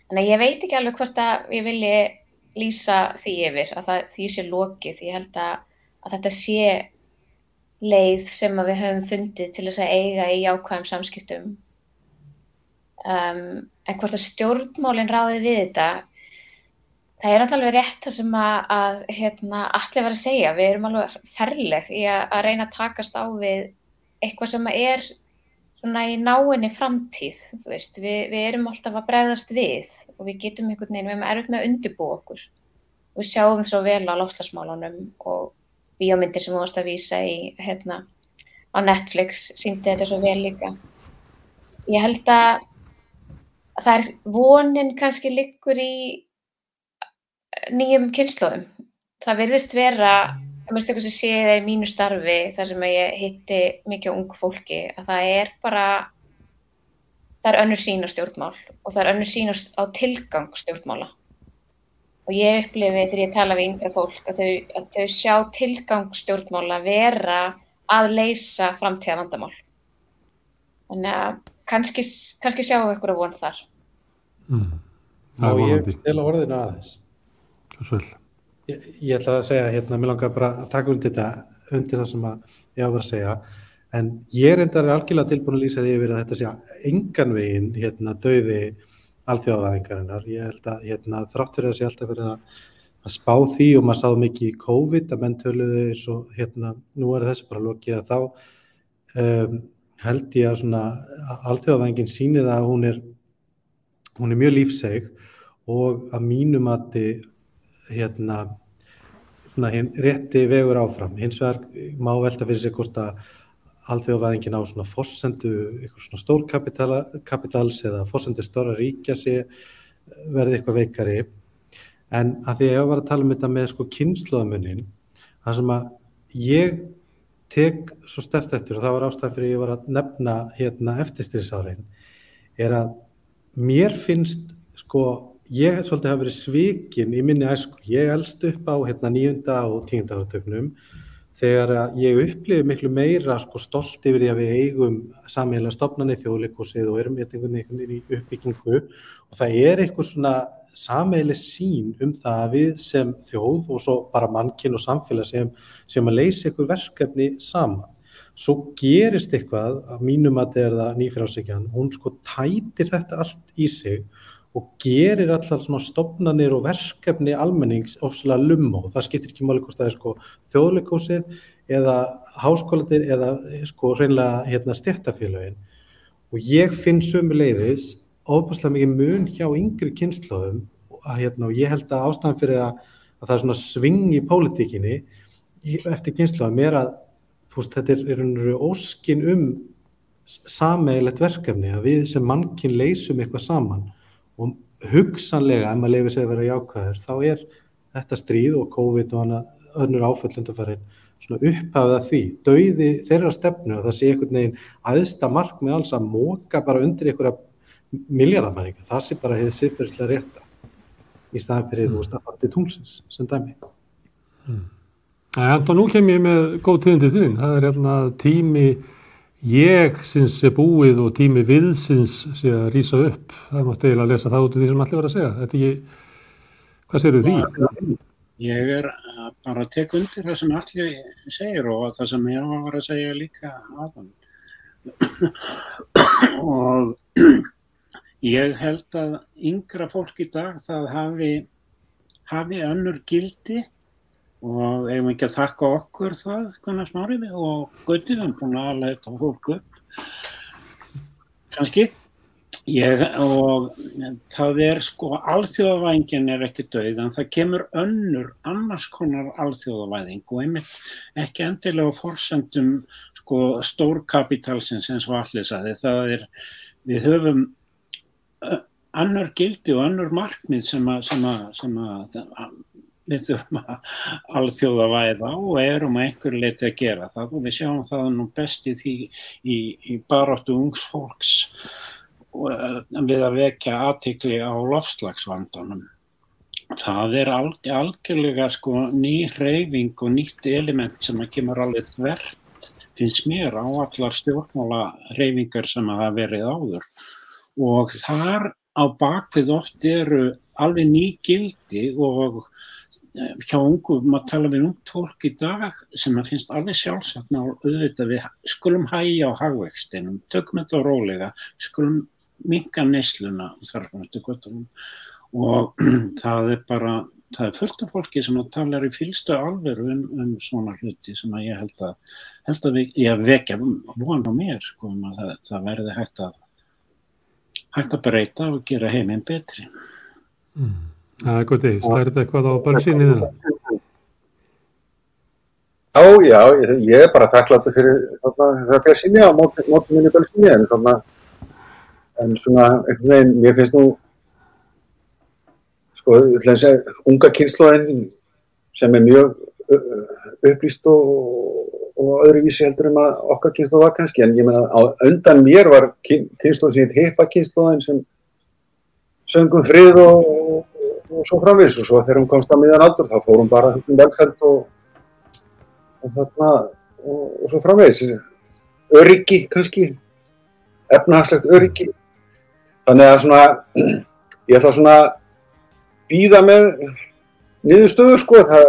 Þannig að ég veit ekki alveg hvort að ég vilji lýsa því yfir, að það, því sé lokið. Ég held að, að þetta sé leið sem við höfum fundið til þess að eiga í ákvæðum samskiptum. Um, en hvort að stjórnmálinn ráði við þetta, það er alltaf rétt það sem að, að hérna, allir var að segja. Við erum alveg ferleg í að, að reyna að takast á við eitthvað sem er svona í náinni framtíð, veist, við, við erum alltaf að bregðast við og við getum einhvern veginn, við erum erfitt með að undirbú okkur við sjáum svo vel á lofslagsmálunum og bíómyndir sem við ást að vísa í hérna á Netflix síndi þetta svo vel líka. Ég held að það er vonin kannski liggur í nýjum kynnslóðum. Það verðist vera mér finnst eitthvað sem sé það í mínu starfi þar sem ég hitti mikið ung fólki að það er bara það er önnur sín á stjórnmál og það er önnur sín á tilgang stjórnmála. Og ég upplifi þegar ég tala við yngra fólk að þau, að þau sjá tilgang stjórnmála vera að leysa framtíða vandamál þannig að kannski, kannski sjáum við eitthvað von þar. Mm. og ég stila orðina aðeins? Svel Ég, ég ætla að segja, hérna, mér langar bara að taka undir þetta, undir það sem ég á að vera að segja, en ég reyndar er algjörlega tilbúin að lýsa því yfir að þetta sé engan veginn, hérna, döiði alþjóðaðingarinnar. Ég held að, hérna, þráttur að það sé alltaf verið að, að spá því og maður sáð mikið í COVID að menn töluði eins og, hérna, nú er þessi bara lokið að þá um, held ég að svona alþjóðaðingin síni það að hún er, hún er mjög lífseg og að mínum að þið hérna svona hinn rétti vegur áfram. Hins vegar má velta fyrir sig hvort að alþjóðvæðingin á svona fossendu, eitthvað svona stórkapitals eða fossendu stóra ríkja sé verði eitthvað veikari. En að því að ég var að tala um þetta með sko kynnslóðamunin það sem að ég tek svo stert eftir og það var ástæðan fyrir ég var að nefna hérna eftirstyrsárein er að mér finnst sko ég svolítið hafa verið svikinn í minni æsku. Ég elst upp á hérna, nýjunda og tíunda áratögnum þegar ég upplifi miklu meira sko, stolt yfir því að við eigum samíla stopnarni þjóðleikosið og erum einhvern veginn í uppbyggingu og það er eitthvað svona sameilig sín um það að við sem þjóð og svo bara mannkinn og samfélag sem, sem að leysa ykkur verkefni saman. Svo gerist eitthvað, að mínum að þetta er það nýfjársikjan, hún sko tætir þetta allt í sig og gerir allar svona stopnarnir og verkefni almennings ofslega lumma og það skiptir ekki máli hvort það er sko þjóðleikósið eða háskólandir eða sko reynlega hérna stjættafélagin og ég finn sömu leiðis óbúslega mikið mun hjá yngri kynnslóðum að hérna, og ég held að ástæðan fyrir að, að það er svona sving í pólitíkinni eftir kynnslóðum er að veist, þetta er, er, er óskin um sameigilegt verkefni að við sem mannkinn leysum eitthvað saman hugsanlega ef maður lefið sig að vera jákvæður þá er þetta stríð og COVID og hana önnur upphafið að því, dauði þeirra stefnu að það sé einhvern veginn aðsta mark með alls að móka bara undir einhverja miljardamæringa, það sé bara hefði siðferðslega rétta í staðan fyrir mm. þú veist að fara til tungsins sem dæmi mm. Það er nú kem ég með góð tíðindi þinn, það er hérna tími ég sinns er búið og tími viðsins sé að rýsa upp, það máttu eiginlega að lesa það út af því sem allir var að segja, þetta ekki, hvað séru því? Ég er bara að tekja undir það sem allir segir og það sem ég var að segja líka aðan og ég held að yngra fólk í dag það hafi, hafi önnur gildi og eigum ekki að þakka okkur það konar smáriði og Guðið er búin að alveg þetta fólk upp. Kannski? Ég, og það er sko alþjóðavæðingin er ekki döið en það kemur önnur annars konar alþjóðavæðing og einmitt ekki endilega fórsendum sko stórkapitalsins eins og allir saði það er við höfum annar gildi og annar markmið sem að, við þurfum að alþjóða væða og erum að einhverju leiti að gera það og við sjáum það nú best í því í, í baróttu ungs fólks eh, við að vekja aðtikli á lofslagsvandanum. Það er alg, algjörlega sko ný reyfing og nýtt element sem að kemur alveg þvert finnst mér á allar stjórnmála reyfingar sem að hafa verið áður og þar á bakvið oft eru alveg ný gildi og hjá ungu, maður tala við ungt fólk í dag sem að finnst alveg sjálfsagt ná auðvitað við skulum hægja á hagvextinum, tökum þetta rólega, skulum minga nesluna og það er bara, það er fullt af fólki sem að tala í fylstu alveru um, um svona hluti sem að ég held að, held að við, ég vekja von á mér sko, um að það, það verði hægt að hægt að breyta og gera heiminn betri. Mm. Það er. Það er þetta eitthvað á bensínu þina? Já, já, ég, er bara þakkláttu fyrir það bensínu á mótum minni bensínu en svona, en svona, einhvern veginn, mér finnst nú, sko, unga kynnslóðin sem er mjög upplýst og og öðruvísi heldur um að okkar kynslu var kannski en ég menna á undan mér var sem heit heipa kynsluðin sem söngum frið og, og, og svo framvis og svo þegar hún komst að miðan aldur þá fórum bara um velfæld og, og þarna og svo framvis öryggi kannski. Efnahagslegt öryggi. Þannig að svona ég ætla svona býða með niðurstöðu sko. Það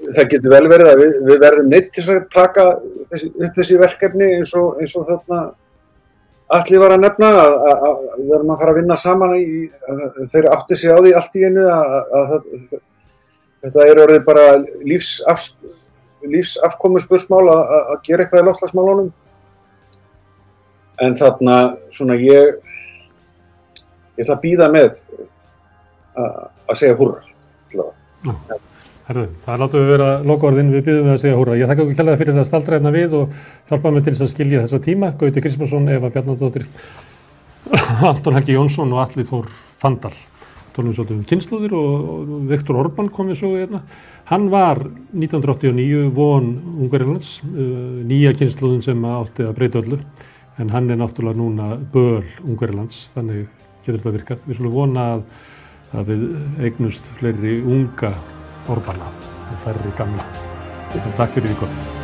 það getur vel verið að við, við verðum neitt til að taka þessi, upp þessi verkefni eins og, eins og þarna allir var að nefna að, að, að við verðum að fara að vinna saman í, þeir átti sig á því allt í einu að þetta er orðið bara lífsaf, lífsafkomu spursmál að gera eitthvað í lofslagsmálunum en þarna svona ég ég ætla að býða með að segja húrra Já Herðu, það látum við vera lokaorðin, við byrjum við að segja húra. Ég þakka okkur kjærlega fyrir að staldra hérna við og hjálpa mig til þess að skilja þessa tíma. Gauti Krismarsson, Eva Bjarnadóttir, Anton Helgi Jónsson og Alli Þór Fandal. Tólum svolítið um kynnslóðir og Viktor Orbán kom við svo hérna. Hann var 1989 von Ungarilands, uh, nýja kynnslóðin sem átti að breyta öllu. En hann er náttúrulega núna böl Ungarilands, þannig getur þetta virkað. Við svolítið vona að, að við eignust fleiri unga Orbana og færri gamla. Takk fyrir því gott.